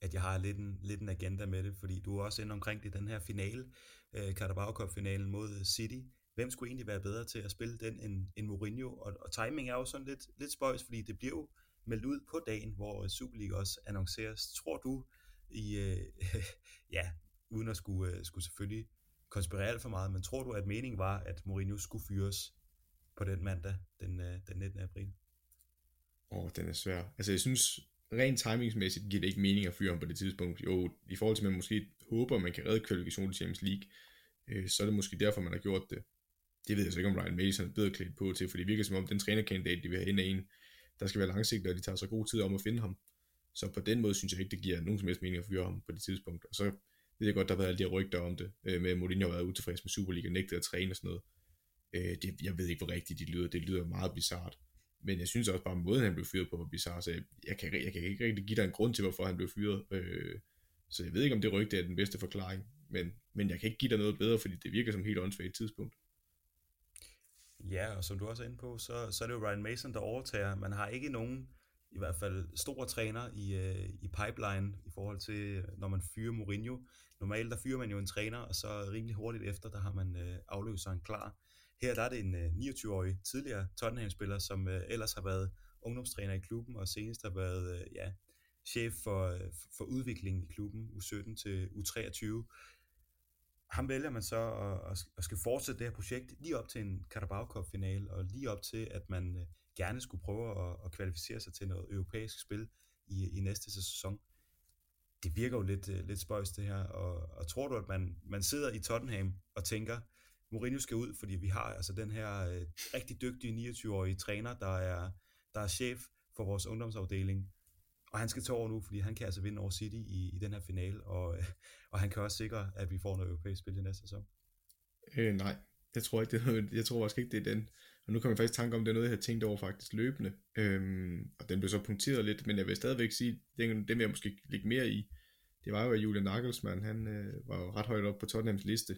at jeg har lidt en, lidt en agenda med det, fordi du er også inde omkring det, den her finale, øh, Carabao Cup-finalen mod City. Hvem skulle egentlig være bedre til at spille den end, end Mourinho? Og, og timing er jo sådan lidt, lidt spøjs, fordi det bliver jo meldt ud på dagen, hvor Superliga også annonceres. Tror du i, øh, *laughs* ja, uden at skulle, øh, skulle selvfølgelig konspirere alt for meget, men tror du, at meningen var, at Mourinho skulle fyres på den mandag, den, øh, den 19. april? Åh, oh, den er svær. Altså, jeg synes, rent timingsmæssigt giver det ikke mening at fyre ham på det tidspunkt. Jo, i forhold til, at man måske håber, at man kan redde kvalifikationen til Champions League, øh, så er det måske derfor, man har gjort det. Det ved jeg så ikke, om Ryan Mason er bedre klædt på til, for det virker som om, den trænerkandidat, de vil have ind af en, der skal være langsigtet, og de tager så god tid om at finde ham. Så på den måde synes jeg ikke, det giver nogen som helst mening at fyre ham på det tidspunkt. Og så ved jeg godt, der har været alle de her rygter om det, øh, med at Mourinho har været utilfreds med Superliga, nægtet at træne og sådan noget. Øh, det, jeg ved ikke, hvor rigtigt det lyder. Det lyder meget bizart. Men jeg synes også bare, at måden han blev fyret på var bizarre, så jeg, jeg, kan, jeg kan ikke rigtig give dig en grund til, hvorfor han blev fyret. Øh, så jeg ved ikke, om det rygte er den bedste forklaring, men, men jeg kan ikke give dig noget bedre, fordi det virker som et helt åndssvagt tidspunkt. Ja, og som du også er inde på, så, så er det jo Ryan Mason, der overtager. Man har ikke nogen, i hvert fald store træner i, øh, i pipeline i forhold til, når man fyrer Mourinho. Normalt der fyrer man jo en træner, og så rimelig hurtigt efter, der har man øh, afløseren klar. Her der er det en øh, 29-årig tidligere Tottenham-spiller, som øh, ellers har været ungdomstræner i klubben, og senest har været øh, ja, chef for, øh, for udviklingen i klubben, U17 til U23. Ham vælger man så at, at skal fortsætte det her projekt lige op til en Carabao Cup-final, og lige op til, at man øh, gerne skulle prøve at, at kvalificere sig til noget europæisk spil i, i næste sæson. Det virker jo lidt, øh, lidt spøjst det her, og, og tror du, at man, man sidder i Tottenham og tænker, Mourinho skal ud, fordi vi har altså den her øh, rigtig dygtige 29-årige træner, der er, der er chef for vores ungdomsafdeling, og han skal tage over nu, fordi han kan altså vinde over City i, i den her finale, og, øh, *laughs* og han kan også sikre, at vi får noget europæisk spil i næste sæson. Øh, nej, jeg tror ikke, det jeg tror også ikke, det er den. Og nu kan jeg faktisk tanke om, det er noget, jeg har tænkt over faktisk løbende. Øhm, og den blev så punkteret lidt, men jeg vil stadigvæk sige, den, den vil jeg måske ligge mere i. Det var jo, at Julian Nagelsmann, han øh, var jo ret højt op på Tottenhams liste.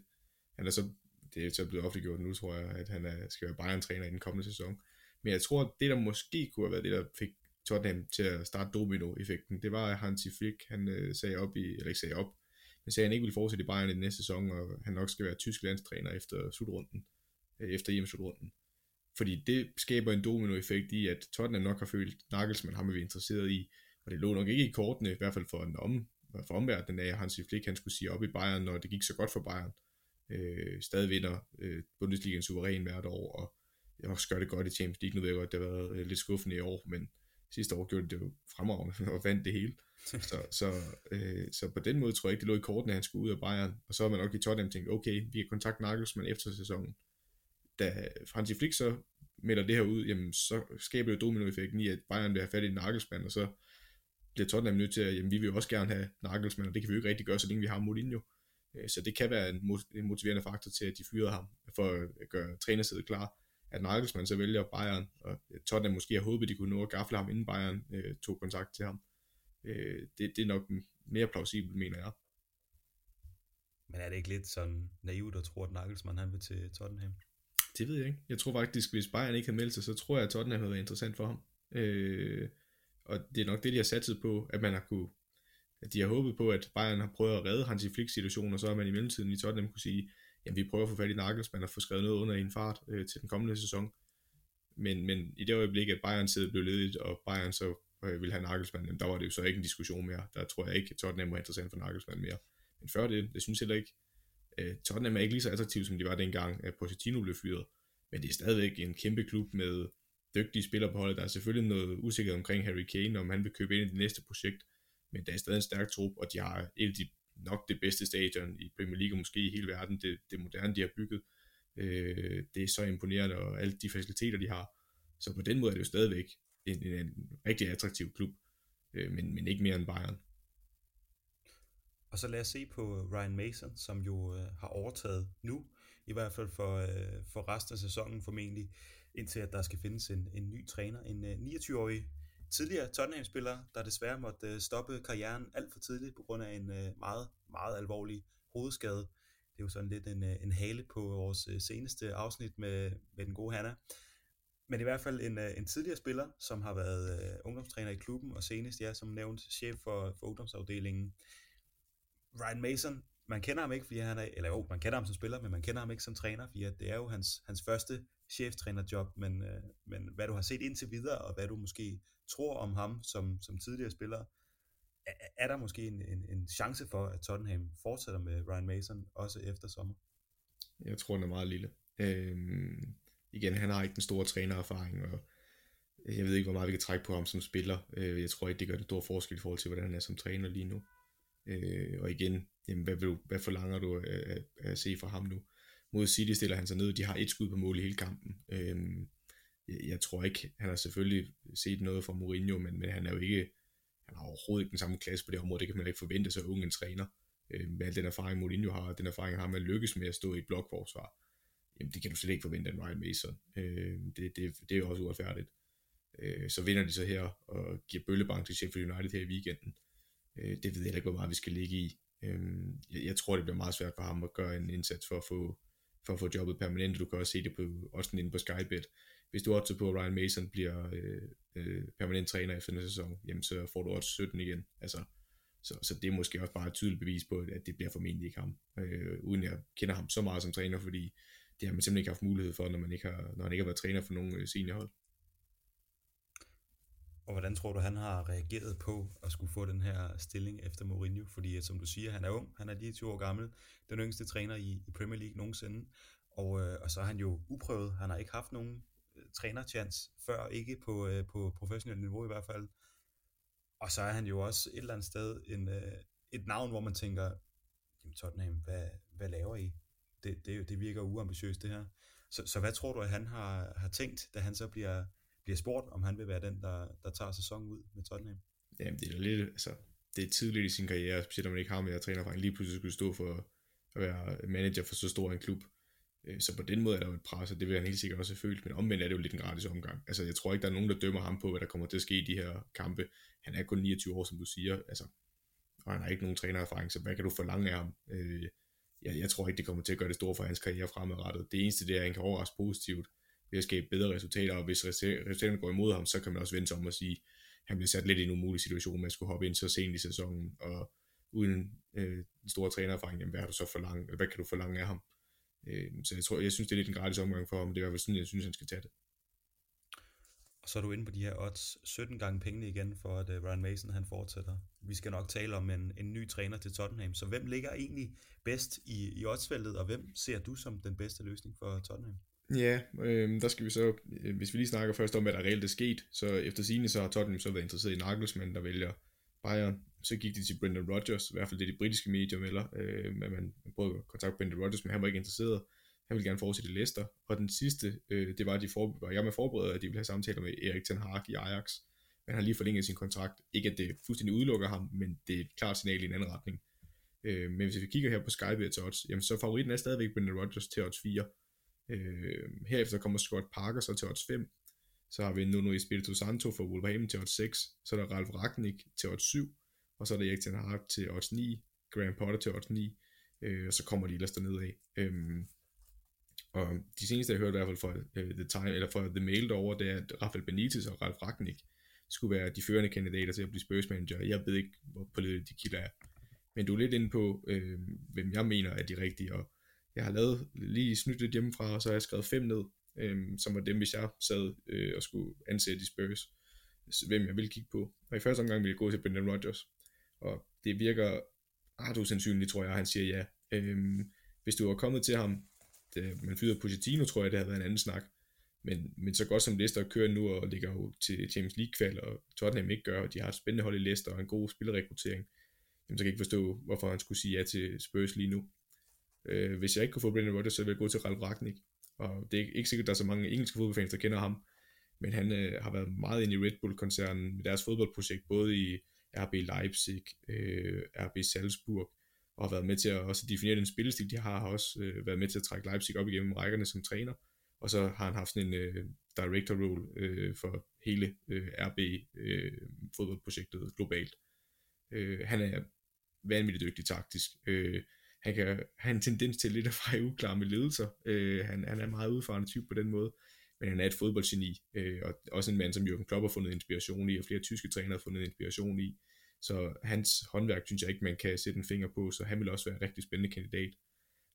Han er så det er så blevet offentliggjort nu, tror jeg, at han er, skal være Bayern-træner i den kommende sæson. Men jeg tror, at det der måske kunne have været det, der fik Tottenham til at starte domino-effekten, det var, at Hansi Flick, han øh, sagde op i, eller ikke sagde op, men sagde, at han ikke ville fortsætte i Bayern i den næste sæson, og han nok skal være tysk landstræner efter slutrunden, øh, efter EM-slutrunden. Fordi det skaber en dominoeffekt i, at Tottenham nok har følt, Nagelsmann ham er vi interesseret i, og det lå nok ikke i kortene, i hvert fald for en om, for omverdenen af, at Hansi Flick han skulle sige op i Bayern, når det gik så godt for Bayern. øh, stadig vinder øh, Bundesligaen suveræn hvert år, og jeg også gør det godt i Champions League. Nu ved jeg godt, det har været øh, lidt skuffende i år, men sidste år gjorde det jo fremragende *laughs* og vandt det hele. så, så, øh, så på den måde tror jeg ikke, det lå i kortene, at han skulle ud af Bayern. Og så har man nok i Tottenham tænkt, okay, vi kan kontakte Nagelsmann efter sæsonen. Da Hansi Flick så melder det her ud, jamen så skaber det jo dominoeffekten i, at Bayern vil have fat i Nagelsmann, og så bliver Tottenham nødt til at, jamen vi vil jo også gerne have Nagelsmann, og det kan vi jo ikke rigtig gøre, så længe vi har Mourinho. Øh, så det kan være en motiverende faktor til, at de fyrede ham, for at gøre trænersædet klar. At Nagelsmann så vælger Bayern, og Tottenham måske har håbet, at de kunne nå at gafle ham, inden Bayern øh, tog kontakt til ham. Øh, det, det er nok mere plausibelt, mener jeg. Men er det ikke lidt sådan naivt at tro, at Nagelsmann han vil til Tottenham? Det ved jeg ikke. Jeg tror faktisk, hvis Bayern ikke havde meldt sig, så tror jeg, at Tottenham havde været interessant for ham. Øh, og det er nok det, de har satset på, at man har kunne at de har håbet på, at Bayern har prøvet at redde Hansi Flick situation, og så har man i mellemtiden i Tottenham kunne sige, jamen vi prøver at få fat i Nagelsmann og få skrevet noget under i en fart øh, til den kommende sæson. Men, men i det øjeblik, at Bayern sidder blev ledigt, og Bayern så øh, ville have Nagelsmann, jamen, der var det jo så ikke en diskussion mere. Der tror jeg ikke, at Tottenham var interessant for Nagelsmann mere. Men før det, det synes jeg heller ikke, øh, Tottenham er ikke lige så attraktiv, som de var dengang, at Pochettino blev fyret. Men det er stadigvæk en kæmpe klub med dygtige spillere på holdet. Der er selvfølgelig noget usikkerhed omkring Harry Kane, om han vil købe ind i det næste projekt men der er stadig en stærk trup, og de har et af de, nok det bedste stadion i Premier League, og måske i hele verden, det, det moderne, de har bygget. Øh, det er så imponerende, og alle de faciliteter, de har. Så på den måde er det jo stadigvæk en, en, en rigtig attraktiv klub, øh, men, men ikke mere end Bayern. Og så lad os se på øh, Ryan Mason, som jo øh, har overtaget nu, i hvert fald for, øh, for resten af sæsonen formentlig, indtil at der skal findes en, en ny træner, en øh, 29-årig tidligere Tottenham-spiller, der desværre måtte øh, stoppe karrieren alt for tidligt på grund af en øh, meget, meget alvorlig hovedskade. Det er jo sådan lidt en, øh, en hale på vores øh, seneste afsnit med, med den gode Hanna. Men i hvert fald en, øh, en tidligere spiller, som har været øh, ungdomstræner i klubben, og senest, ja, som nævnt, chef for, for ungdomsafdelingen. Ryan Mason, man kender ham ikke, fordi han er, eller jo, man kender ham som spiller, men man kender ham ikke som træner, fordi det er jo hans, hans første cheftrænerjob, men, øh, men hvad du har set indtil videre, og hvad du måske tror om ham som, som tidligere spiller, er, er der måske en, en, en chance for, at Tottenham fortsætter med Ryan Mason også efter sommer? Jeg tror, den er meget lille. Øhm, igen, han har ikke den store trænererfaring, og jeg ved ikke, hvor meget vi kan trække på ham som spiller. Øh, jeg tror ikke, det gør en stor forskel i forhold til, hvordan han er som træner lige nu. Øh, og igen, jamen, hvad, vil hvad forlanger du at, at se fra ham nu? Mod City stiller han sig ned, de har et skud på mål i hele kampen. Øh, jeg tror ikke, han har selvfølgelig set noget fra Mourinho, men, men han er jo ikke, han har overhovedet ikke den samme klasse på det område, det kan man ikke forvente sig unge en træner. Øh, med al den erfaring Mourinho har, den erfaring han har med lykkes med at stå i et blokforsvar, jamen det kan du slet ikke forvente af Ryan Mason. Øh, det, det, det er jo også uretfærdigt. Øh, så vinder de så her og giver bøllebank til Sheffield United her i weekenden. Øh, det ved jeg ikke, hvor meget vi skal ligge i. Øh, jeg, jeg tror, det bliver meget svært for ham at gøre en indsats for at få, for at få jobbet permanent. Du kan også se det på, også inde på Skybet hvis du også på, at Ryan Mason bliver øh, øh, permanent træner efter den sæson, jamen så får du også 17 igen. Altså, så, så det er måske også bare et tydeligt bevis på, at det bliver formentlig ikke ham. Øh, uden jeg kender ham så meget som træner, fordi det har man simpelthen ikke haft mulighed for, når, man ikke har, når han ikke har været træner for nogen øh, seniorhold. Og hvordan tror du, han har reageret på at skulle få den her stilling efter Mourinho? Fordi som du siger, han er ung, han er lige 20 år gammel, den yngste træner i, i Premier League nogensinde. Og, øh, og så er han jo uprøvet, han har ikke haft nogen øh, trænerchance før, ikke på, øh, på professionelt niveau i hvert fald. Og så er han jo også et eller andet sted en, øh, et navn, hvor man tænker, jamen Tottenham, hvad, hvad laver I? Det, det, det virker uambitiøst det her. Så, så hvad tror du, at han har, har tænkt, da han så bliver, bliver spurgt, om han vil være den, der, der tager sæsonen ud med Tottenham? Jamen det er lidt, altså, det er tidligt i sin karriere, specielt når man ikke har med at træne lige pludselig skulle stå for at være manager for så stor en klub. Øh, så på den måde er der jo et pres, og det vil han helt sikkert også have følt, men omvendt er det jo lidt en gratis omgang. Altså jeg tror ikke, der er nogen, der dømmer ham på, hvad der kommer til at ske i de her kampe. Han er kun 29 år, som du siger, altså, og han har ikke nogen trænererfaring, så hvad kan du forlange af ham? Øh, jeg, jeg tror ikke, det kommer til at gøre det store for hans karriere fremadrettet. Det eneste det er, at han kan overraske positivt ved at skabe bedre resultater, og hvis resultaterne går imod ham, så kan man også vende sig om og sige, at han bliver sat lidt i en umulig situation med at skulle hoppe ind så sent i sæsonen, og uden øh, en stor trænererfaring, jamen, hvad, har du så forlange, hvad kan du forlange af ham? Øh, så jeg tror, jeg synes, det er lidt en gratis omgang for ham, det er i hvert fald sådan, jeg synes, han skal tage det. Og så er du inde på de her odds 17 gange pengene igen for, at uh, Ryan Mason han fortsætter. Vi skal nok tale om en, en ny træner til Tottenham. Så hvem ligger egentlig bedst i, i oddsfeltet, og hvem ser du som den bedste løsning for Tottenham? Ja, øh, der skal vi så, øh, hvis vi lige snakker først om, hvad der reelt er sket, så efter sigende så har Tottenham så været interesseret i Nagelsmann, der vælger Bayern. Så gik de til Brendan Rodgers, i hvert fald det de britiske medier melder, øh, men man, prøvede at kontakte Brendan Rodgers, men han var ikke interesseret. Han ville gerne fortsætte i Leicester. Og den sidste, øh, det var, at de for, var jeg med forberedt, at de ville have samtaler med Erik Ten Hag i Ajax. Men han har lige forlænget sin kontrakt. Ikke at det fuldstændig udelukker ham, men det er et klart signal i en anden retning. Øh, men hvis vi kigger her på Skype til odds, jamen så favoritten er stadigvæk Brendan Rodgers til odds 4. Øh, herefter kommer Scott Parker så til odds 5. Så har vi Nuno Espirito Santo for Wolverhampton til odds 6. Så er der Ralf Ragnik til odds 7. Og så er der Erik Ten Hag til odds 9. Graham Potter til odds 9. Øh, og så kommer de ellers dernede af. Øh, og de seneste, jeg hørte i hvert fald fra, uh, The, Time, eller fra The Mail derovre, det er, at Rafael Benitez og Ralf Ragnik skulle være de førende kandidater til at blive Spurs manager. Jeg ved ikke, hvor på de kilder er. Men du er lidt inde på, øh, hvem jeg mener er de rigtige, og jeg har lavet lige snydt lidt hjemmefra, og så har jeg skrevet fem ned, øh, som var dem, hvis jeg sad øh, og skulle ansætte de Spurs, hvem jeg ville kigge på. Og i første omgang ville jeg gå til Brendan Rodgers, og det virker ret usandsynligt, tror jeg, han siger ja. Øh, hvis du var kommet til ham det, man fyrede Pochettino, tror jeg, det havde været en anden snak. Men, men så godt som Leicester kører nu og ligger jo til Champions League kval og Tottenham ikke gør, og de har et spændende hold i Leicester og en god spillerrekruttering, jamen, så kan jeg ikke forstå, hvorfor han skulle sige ja til Spurs lige nu. Øh, hvis jeg ikke kunne få Brendan Rodgers, så ville jeg gå til Ralf Ragnik. Og det er ikke sikkert, at der er så mange engelske fodboldfans, der kender ham, men han øh, har været meget inde i Red Bull-koncernen med deres fodboldprojekt, både i RB Leipzig, øh, RB Salzburg, og har været med til at også definere den spillestil, de har, har også øh, været med til at trække Leipzig op igennem rækkerne som træner, og så har han haft sådan en øh, director role øh, for hele øh, RB øh, fodboldprojektet globalt. Øh, han er vanvittigt dygtig taktisk. Øh, han kan have en tendens til lidt at fejre uklar med ledelser. Øh, han, han er en meget udfarende type på den måde, men han er et fodboldgeni, øh, og også en mand, som Jürgen Klopp har fundet inspiration i, og flere tyske trænere har fundet inspiration i. Så hans håndværk synes jeg ikke, man kan sætte en finger på, så han vil også være en rigtig spændende kandidat.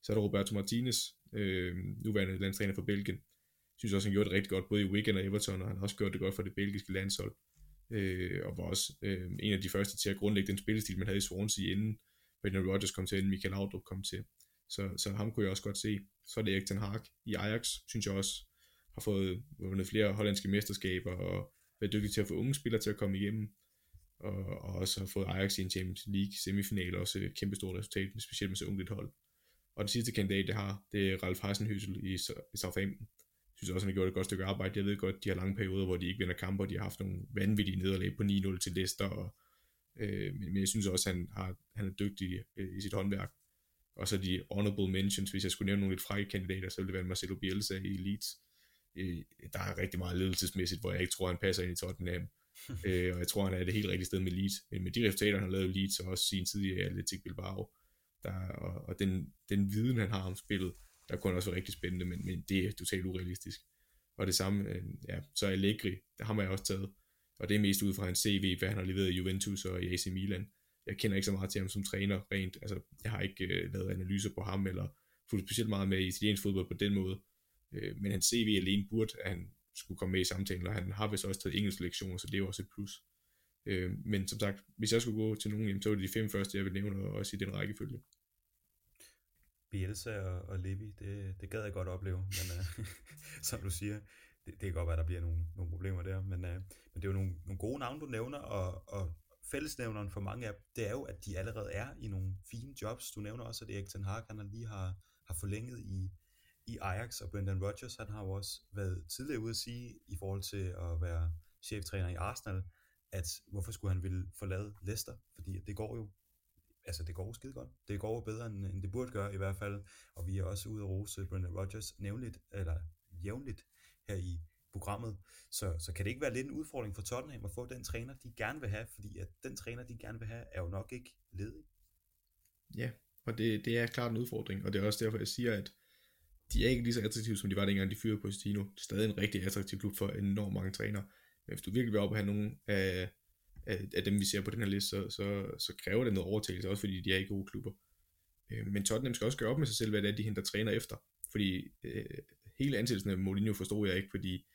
Så er der Roberto Martinez, øh, nuværende landstræner for Belgien. Jeg synes også, han gjorde det rigtig godt, både i Wigan og Everton, og han har også gjort det godt for det belgiske landshold. Øh, og var også øh, en af de første til at grundlægge den spillestil, man havde i Swansea inden Brendan Rodgers kom til, inden Michael Laudrup kom til. Så, så ham kunne jeg også godt se. Så er det Erik Ten Hag i Ajax, synes jeg også har fået vundet flere hollandske mesterskaber og været dygtig til at få unge spillere til at komme igennem og, og også har fået Ajax i en Champions League semifinal, også et kæmpe stort resultat, specielt med så ungt et hold. Og den sidste kandidat, det har, det er Ralf Hasenhüttl i, i Southampton. Jeg synes også, han har gjort et godt stykke arbejde. Jeg ved godt, de har lange perioder, hvor de ikke vinder kampe, og de har haft nogle vanvittige nederlag på 9-0 til Leicester, og, øh, men, men jeg synes også, han, har, han er dygtig øh, i sit håndværk. Og så de honorable mentions, hvis jeg skulle nævne nogle lidt frække kandidater, så ville det være Marcelo Bielsa i Leeds. Øh, der er rigtig meget ledelsesmæssigt, hvor jeg ikke tror, han passer ind i Tottenham *laughs* øh, og jeg tror, han er det helt rigtige sted med Leeds. Men med de resultater, han har lavet Leeds, og også sin tid i Atletic Bilbao, der, og, og den, den viden, han har om spillet, der kunne også være rigtig spændende, men, men det er totalt urealistisk. Og det samme, øh, ja, så Allegri, der har man også taget, og det er mest ud fra hans CV, hvad han har leveret i Juventus og i AC Milan. Jeg kender ikke så meget til ham som træner rent, altså jeg har ikke øh, lavet analyser på ham, eller fulgt specielt meget med i italiensk fodbold på den måde, øh, men hans CV alene burde, at han skulle komme med i samtalen, og han har vist også taget engelsk lektioner, så det er jo også et plus. Øh, men som sagt, hvis jeg skulle gå til nogen, jamen, så var det de fem første, jeg vil nævne, og også i den rækkefølge. Bielsa og, og Levi, det, det gad jeg godt opleve, men uh, *laughs* som du siger, det, det kan godt være, at der bliver nogle, nogle problemer der, men, øh, men det er jo nogle, nogle gode navne, du nævner, og, og fællesnævneren for mange af dem, det er jo, at de allerede er i nogle fine jobs. Du nævner også, at Erik Ten Hag, han lige har, har forlænget i, i Ajax, og Brendan Rodgers, han har jo også været tidligere ude at sige, i forhold til at være cheftræner i Arsenal, at hvorfor skulle han ville forlade Leicester, fordi det går jo altså det går jo skide godt. Det går jo bedre, end, end det burde gøre i hvert fald, og vi er også ude at rose Brendan Rodgers nævnligt, eller jævnligt her i programmet. Så, så kan det ikke være lidt en udfordring for Tottenham at få den træner, de gerne vil have, fordi at den træner, de gerne vil have, er jo nok ikke ledig. Ja, og det, det er klart en udfordring, og det er også derfor, jeg siger, at de er ikke lige så attraktive, som de var dengang, de fyrede Pochettino. Det er stadig en rigtig attraktiv klub for enormt mange trænere. Men hvis du virkelig vil op og have nogen af, af, af dem, vi ser på den her liste, så, så, så kræver det noget overtagelse, også fordi de er i gode klubber. Øh, men Tottenham skal også gøre op med sig selv, hvad det er, de henter træner efter. Fordi øh, hele ansættelsen af Mourinho forstod jeg ikke, fordi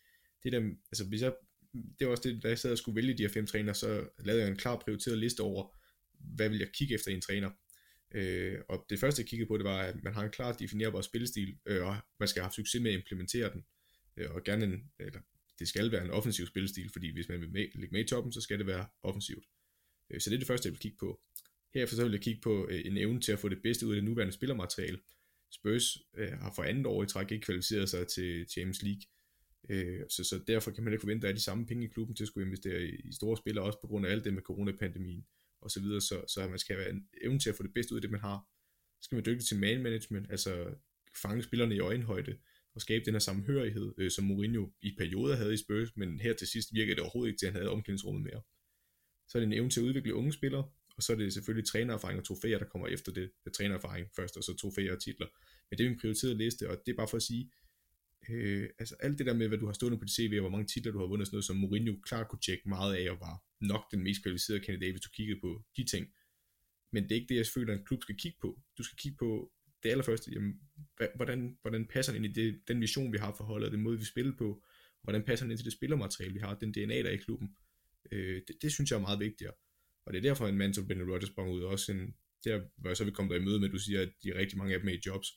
det der, altså hvis jeg det var også det, da jeg sad og skulle vælge de her fem træner, så lavede jeg en klar prioriteret liste over, hvad vil jeg kigge efter i en træner. Øh, og det første jeg kiggede på, det var, at man har en klart definerbar spillestil, øh, og man skal have haft succes med at implementere den. Øh, og gerne en, eller det skal være en offensiv spillestil, fordi hvis man vil med, ligge med i toppen, så skal det være offensivt. Øh, så det er det første, jeg vil kigge på. Herefter så vil jeg kigge på øh, en evne til at få det bedste ud af det nuværende spillermateriale. Spurs øh, har for andet år i træk ikke kvalificeret sig til Champions League, øh, så, så derfor kan man ikke forvente, at de samme penge i klubben til at skulle investere i, i store spillere, også på grund af alt det med coronapandemien og så videre, så, så man skal have en evne til at få det bedste ud af det, man har. Så skal man dygtig til man management, altså fange spillerne i øjenhøjde, og skabe den her sammenhørighed, øh, som Mourinho i perioder havde i Spurs, men her til sidst virkede det overhovedet ikke til, at han havde omklædningsrummet mere. Så er det en evne til at udvikle unge spillere, og så er det selvfølgelig trænererfaring og trofæer, der kommer efter det. det trænererfaring først, og så trofæer og titler. Men det er min prioriterede liste, og det er bare for at sige, øh, altså alt det der med, hvad du har stående på dit CV, og hvor mange titler du har vundet, sådan noget, som Mourinho klart kunne tjekke meget af, og var nok den mest kvalificerede kandidat, hvis du kiggede på de ting. Men det er ikke det, jeg føler, at en klub skal kigge på. Du skal kigge på det allerførste, jamen, hvordan, hvordan passer den ind i det, den vision, vi har for holdet, den måde, vi spiller på, hvordan passer den ind til det spillermateriale, vi har, den DNA, der er i klubben. Øh, det, det, synes jeg er meget vigtigere. Og det er derfor, en mand som Benny Rodgers sprang ud, også en, der, hvor jeg så vil komme der i møde med, at du siger, at de er rigtig mange af dem er i jobs.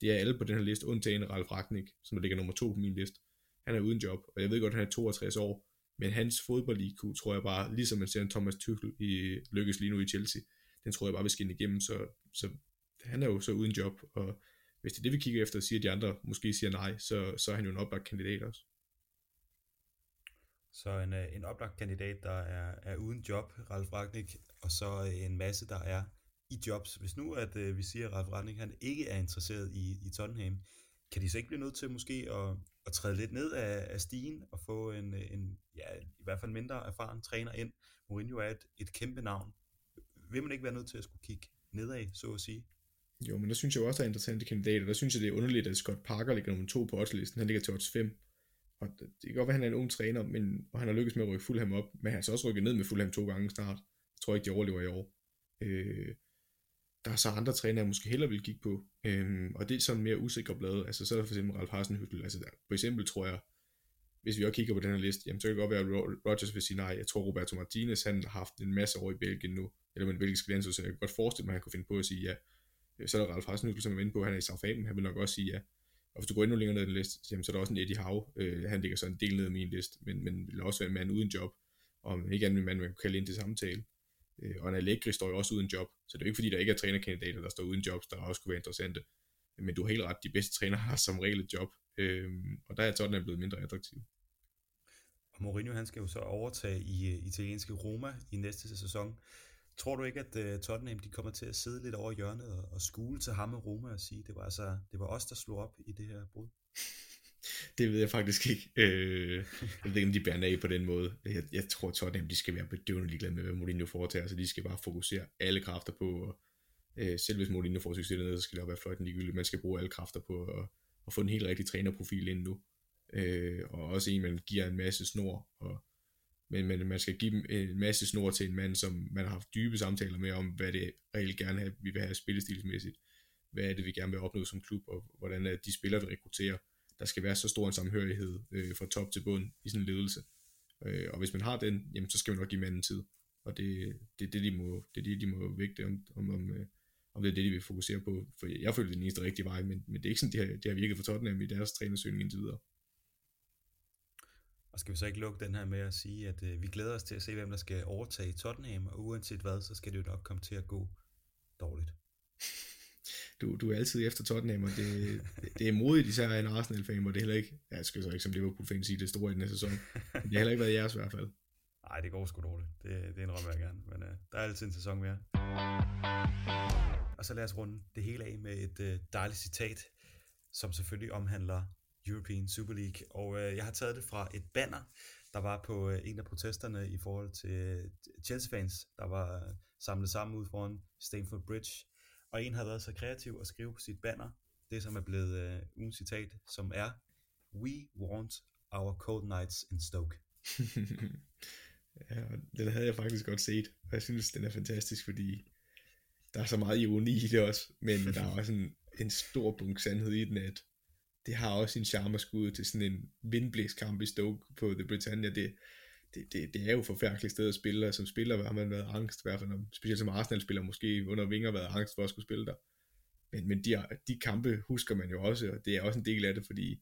Det er alle på den her liste, undtagen Ralf Ragnik, som der ligger nummer to på min liste. Han er uden job, og jeg ved godt, at han er 62 år, men hans fodbold IQ tror jeg bare, ligesom man ser en Thomas Tuchel i lykkes lige nu i Chelsea, den tror jeg bare vil skinne igennem, så, så han er jo så uden job, og hvis det er det, vi kigger efter, og siger, at de andre måske siger nej, så, så er han jo en oplagt kandidat også. Så en, øh, en oplagt kandidat, der er, er uden job, Ralf Ragnik, og så øh, en masse, der er i jobs. Hvis nu at øh, vi siger, at Ralf Ragnik han ikke er interesseret i, i Tottenham, kan de så ikke blive nødt til måske at, at træde lidt ned af, af stigen og få en, øh, en ja, i hvert fald mindre erfaren træner ind? Mourinho er et, et kæmpe navn. Vil man ikke være nødt til at skulle kigge nedad, så at sige? Jo, men der synes jeg også, der er interessante kandidater. Der synes jeg, det er underligt, at Scott Parker ligger nummer to på oddslisten. Han ligger til odds 5. Og det kan godt være, at han er en ung træner, men, og han har lykkes med at rykke Fulham op, men han har så også rykket ned med Fulham to gange snart. Jeg tror ikke, de overlever i år. Øh, der er så andre trænere, jeg måske hellere vil kigge på, øh, og det er sådan mere usikre blade. Altså, så er der for eksempel Ralf Hasenhüttel. Altså, der, for eksempel tror jeg, hvis vi også kigger på den her liste, jamen, så kan det godt være, at Rodgers vil sige nej. Jeg tror, Roberto Martinez, han har haft en masse år i Belgien nu, eller med en belgisk landshold, så jeg kan godt forestille mig, at han kunne finde på at sige ja. Øh, så er der Ralf Hasenhüttl, som er inde på, han er i Southampton, han vil nok også sige ja. Og hvis du går endnu længere ned i den liste, jamen, så er der også en Eddie Howe, øh, han ligger så en del ned i min liste, men, men vil også være en mand uden job, og ikke en mand, man kan kalde ind til samtale. Øh, og en Allegri står jo også uden job, så det er jo ikke fordi, der ikke er trænerkandidater, der står uden jobs, der også kunne være interessante. Men du har helt ret, de bedste trænere har som regel et job, øh, og der er Tottenham blevet mindre attraktiv. Og Mourinho han skal jo så overtage i øh, italienske Roma i næste sæson. Tror du ikke, at uh, Tottenham de kommer til at sidde lidt over hjørnet og, og skule til ham og Roma og sige, det var altså det var os, der slog op i det her brud? *laughs* det ved jeg faktisk ikke. Øh, jeg ved ikke, om de bærer af på den måde. Jeg, jeg tror, Tottenham de skal være bedøvende ligeglade med, hvad Mourinho foretager, så de skal bare fokusere alle kræfter på, og, øh, selv hvis Mourinho får succes dernede, så skal det også være fløjten ligegyldigt. Man skal bruge alle kræfter på at, at få en helt rigtig trænerprofil ind nu. Øh, og også en, man giver en masse snor, og, men, men man skal give en masse snor til en mand, som man har haft dybe samtaler med om, hvad det reelt gerne have, vi vil have spillestilsmæssigt. Hvad er det, vi gerne vil opnå som klub, og hvordan er de spillere, vi rekrutterer der skal være så stor en samhørighed øh, fra top til bund i sådan en ledelse. Øh, og hvis man har den, jamen, så skal man nok give manden tid. Og det, det, det, de må, det er det, de må vægte, om, om, om, øh, om det er det, de vil fokusere på. For jeg føler, det er den eneste rigtige vej, men, men det er ikke sådan, det har, det har virket for Tottenham i deres trænersøgning indtil videre. Og skal vi så ikke lukke den her med at sige, at øh, vi glæder os til at se, hvem der skal overtage Tottenham, og uanset hvad, så skal det jo nok komme til at gå dårligt *laughs* du, du er altid efter Tottenham, og det, det er modigt, især en Arsenal-fan, hvor det heller ikke, jeg skal så ikke som Liverpool-fan sige det store i den her sæson, men det har heller ikke været jeres i hvert fald. Nej, det går sgu dårligt. Det, det indrømmer jeg gerne, men uh, der er altid en sæson mere. Og så lad os runde det hele af med et uh, dejligt citat, som selvfølgelig omhandler European Super League. Og øh, jeg har taget det fra et banner, der var på øh, en af protesterne i forhold til øh, Chelsea-fans, der var øh, samlet sammen ud foran Stamford Bridge og en har været så kreativ at skrive på sit banner, det som er blevet øh, ugens citat, som er We want our cold nights in Stoke. *laughs* ja, den havde jeg faktisk godt set, og jeg synes, den er fantastisk, fordi der er så meget ironi i det også, men der er også en, en stor bunk sandhed i den, at det har også sin charme skud til sådan en vindblæskamp i Stoke på The Britannia. Det, det, det, det er jo forfærdeligt sted at spille, og som spiller har man været angst, i hvert fald, specielt som Arsenal-spiller måske under vinger været angst for at skulle spille der. Men, men de, de kampe husker man jo også, og det er også en del af det, fordi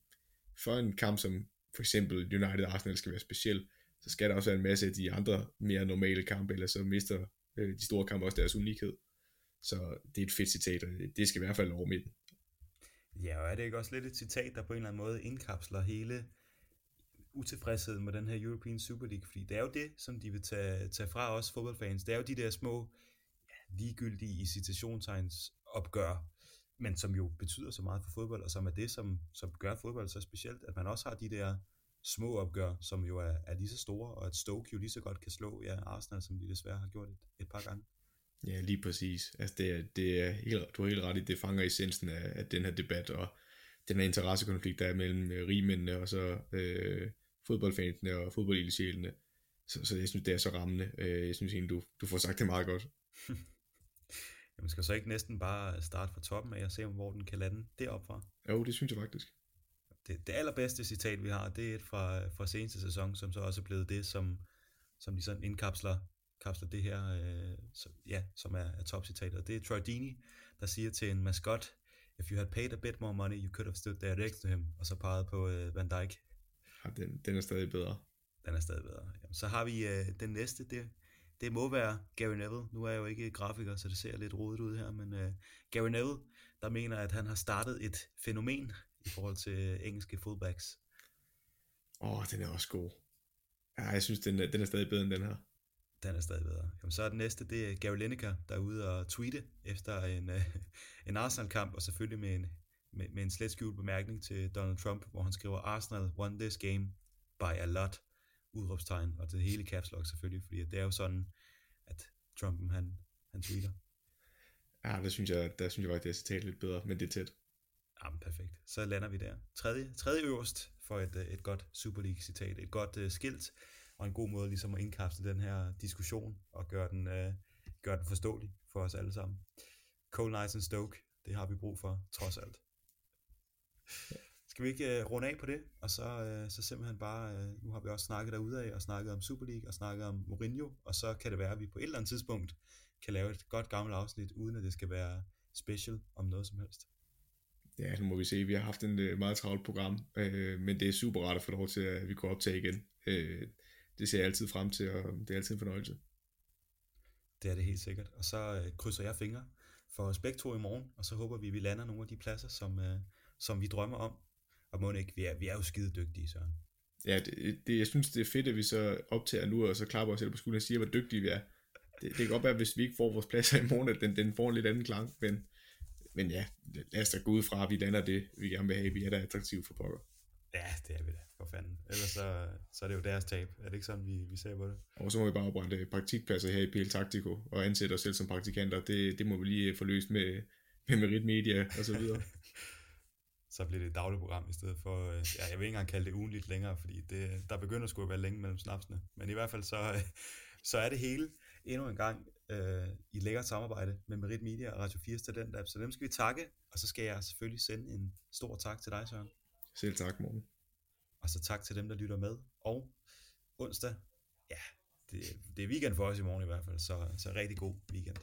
for en kamp som for eksempel United Arsenal skal være speciel, så skal der også være en masse af de andre mere normale kampe, eller så mister øh, de store kampe også deres unikhed. Så det er et fedt citat, og det skal i hvert fald over midten. Ja, og er det ikke også lidt et citat, der på en eller anden måde indkapsler hele utilfredsheden med den her European Super League, fordi det er jo det, som de vil tage, tage fra os fodboldfans. Det er jo de der små, ja, ligegyldige i citationstegns opgør, men som jo betyder så meget for fodbold, og som er det, som, som gør fodbold så specielt, at man også har de der små opgør, som jo er, er lige så store, og at Stoke jo lige så godt kan slå ja, Arsenal, som de desværre har gjort et, et par gange. Ja, lige præcis. Altså det er, det er helt, du har helt ret i, det fanger essensen af, af den her debat, og den her interessekonflikt, der er mellem øh, rigmændene og så øh, fodboldfansene og fodboldildsjælene. Så, så jeg synes, det er så rammende. Øh, jeg synes egentlig, du, du får sagt det meget godt. *laughs* Jamen skal så ikke næsten bare starte fra toppen af og se, hvor den kan lande deroppe fra? Jo, det synes jeg faktisk. Det, det allerbedste citat, vi har, det er et fra, fra seneste sæson, som så også er blevet det, som, som de sådan indkapsler kapsler det her, øh, som, ja, som er, er topcitatet. Det er Troy Deeney, der siger til en maskot, If you had paid a bit more money, you could have stood there next to him, og så peget på øh, Van Dijk. Den, den er stadig bedre. Den er stadig bedre. Jamen, så har vi øh, den næste, det, det må være Gary Neville. Nu er jeg jo ikke grafiker, så det ser lidt rodet ud her, men øh, Gary Neville, der mener, at han har startet et fænomen i forhold til engelske fullbacks. Åh, oh, den er også god. Ja, jeg synes, den er, den er stadig bedre end den her. Den er stadig bedre. Jamen, så er den næste, det er Gary Lineker, der er ude og tweete efter en, uh, *laughs* en Arsenal-kamp, og selvfølgelig med en, med, med en slet skjult bemærkning til Donald Trump, hvor han skriver, Arsenal won this game by a lot, udråbstegn, og det hele caps lock selvfølgelig, fordi det er jo sådan, at Trump han, han tweeter. Ja, der synes jeg, der synes jeg faktisk, det er citat lidt bedre, men det er tæt. Jamen, perfekt. Så lander vi der. Tredje, tredje øverst for et, et godt Super League-citat. Et godt uh, skilt, og en god måde ligesom at indkapsle den her diskussion og gøre den, øh, gøre den forståelig for os alle sammen. Cold Nights and Stoke, det har vi brug for, trods alt. Skal vi ikke øh, runde af på det, og så, øh, så simpelthen bare, øh, nu har vi også snakket derude af, og snakket om Super League, og snakket om Mourinho, og så kan det være, at vi på et eller andet tidspunkt kan lave et godt gammelt afsnit, uden at det skal være special om noget som helst. Ja, nu må vi se. Vi har haft en uh, meget travlt program, øh, men det er super rart at få lov til, at vi kunne optage igen. Øh, det ser jeg altid frem til, og det er altid en fornøjelse. Det er det helt sikkert. Og så uh, krydser jeg fingre for os begge to i morgen, og så håber vi, at vi lander nogle af de pladser, som, uh, som vi drømmer om. Og må ikke, vi er, vi er jo skide dygtige, Søren. Ja, det, det, jeg synes, det er fedt, at vi så optager nu, og så klapper os selv på skulderen og siger, hvor dygtige vi er. Det, det kan godt være, hvis vi ikke får vores pladser i morgen, at den, den får en lidt anden klang, men men ja, lad os da gå ud fra, at vi lander det, vi gerne vil have. Vi er da attraktive for pokker. Ja, det er vi da, for fanden. Ellers så, så er det jo deres tab. Er det ikke sådan, vi, vi ser på det? Og så må vi bare oprette praktikpladser her i PL Taktiko, og ansætte os selv som praktikanter. Det, det må vi lige få løst med, *laughs* med Merit Media og så videre. *laughs* så bliver det et dagligt program i stedet for, ja, jeg vil ikke engang kalde det ugenligt længere, fordi det, der begynder sgu at være længe mellem snapsene. Men i hvert fald så, *laughs* så er det hele endnu en gang øh, i lækkert samarbejde med Merit Media og Radio 4's Talent Lab. Så dem skal vi takke, og så skal jeg selvfølgelig sende en stor tak til dig, Søren. Selv tak, Morten. Og så tak til dem, der lytter med. Og onsdag, ja, det, det er weekend for os i morgen i hvert fald, så, så rigtig god weekend.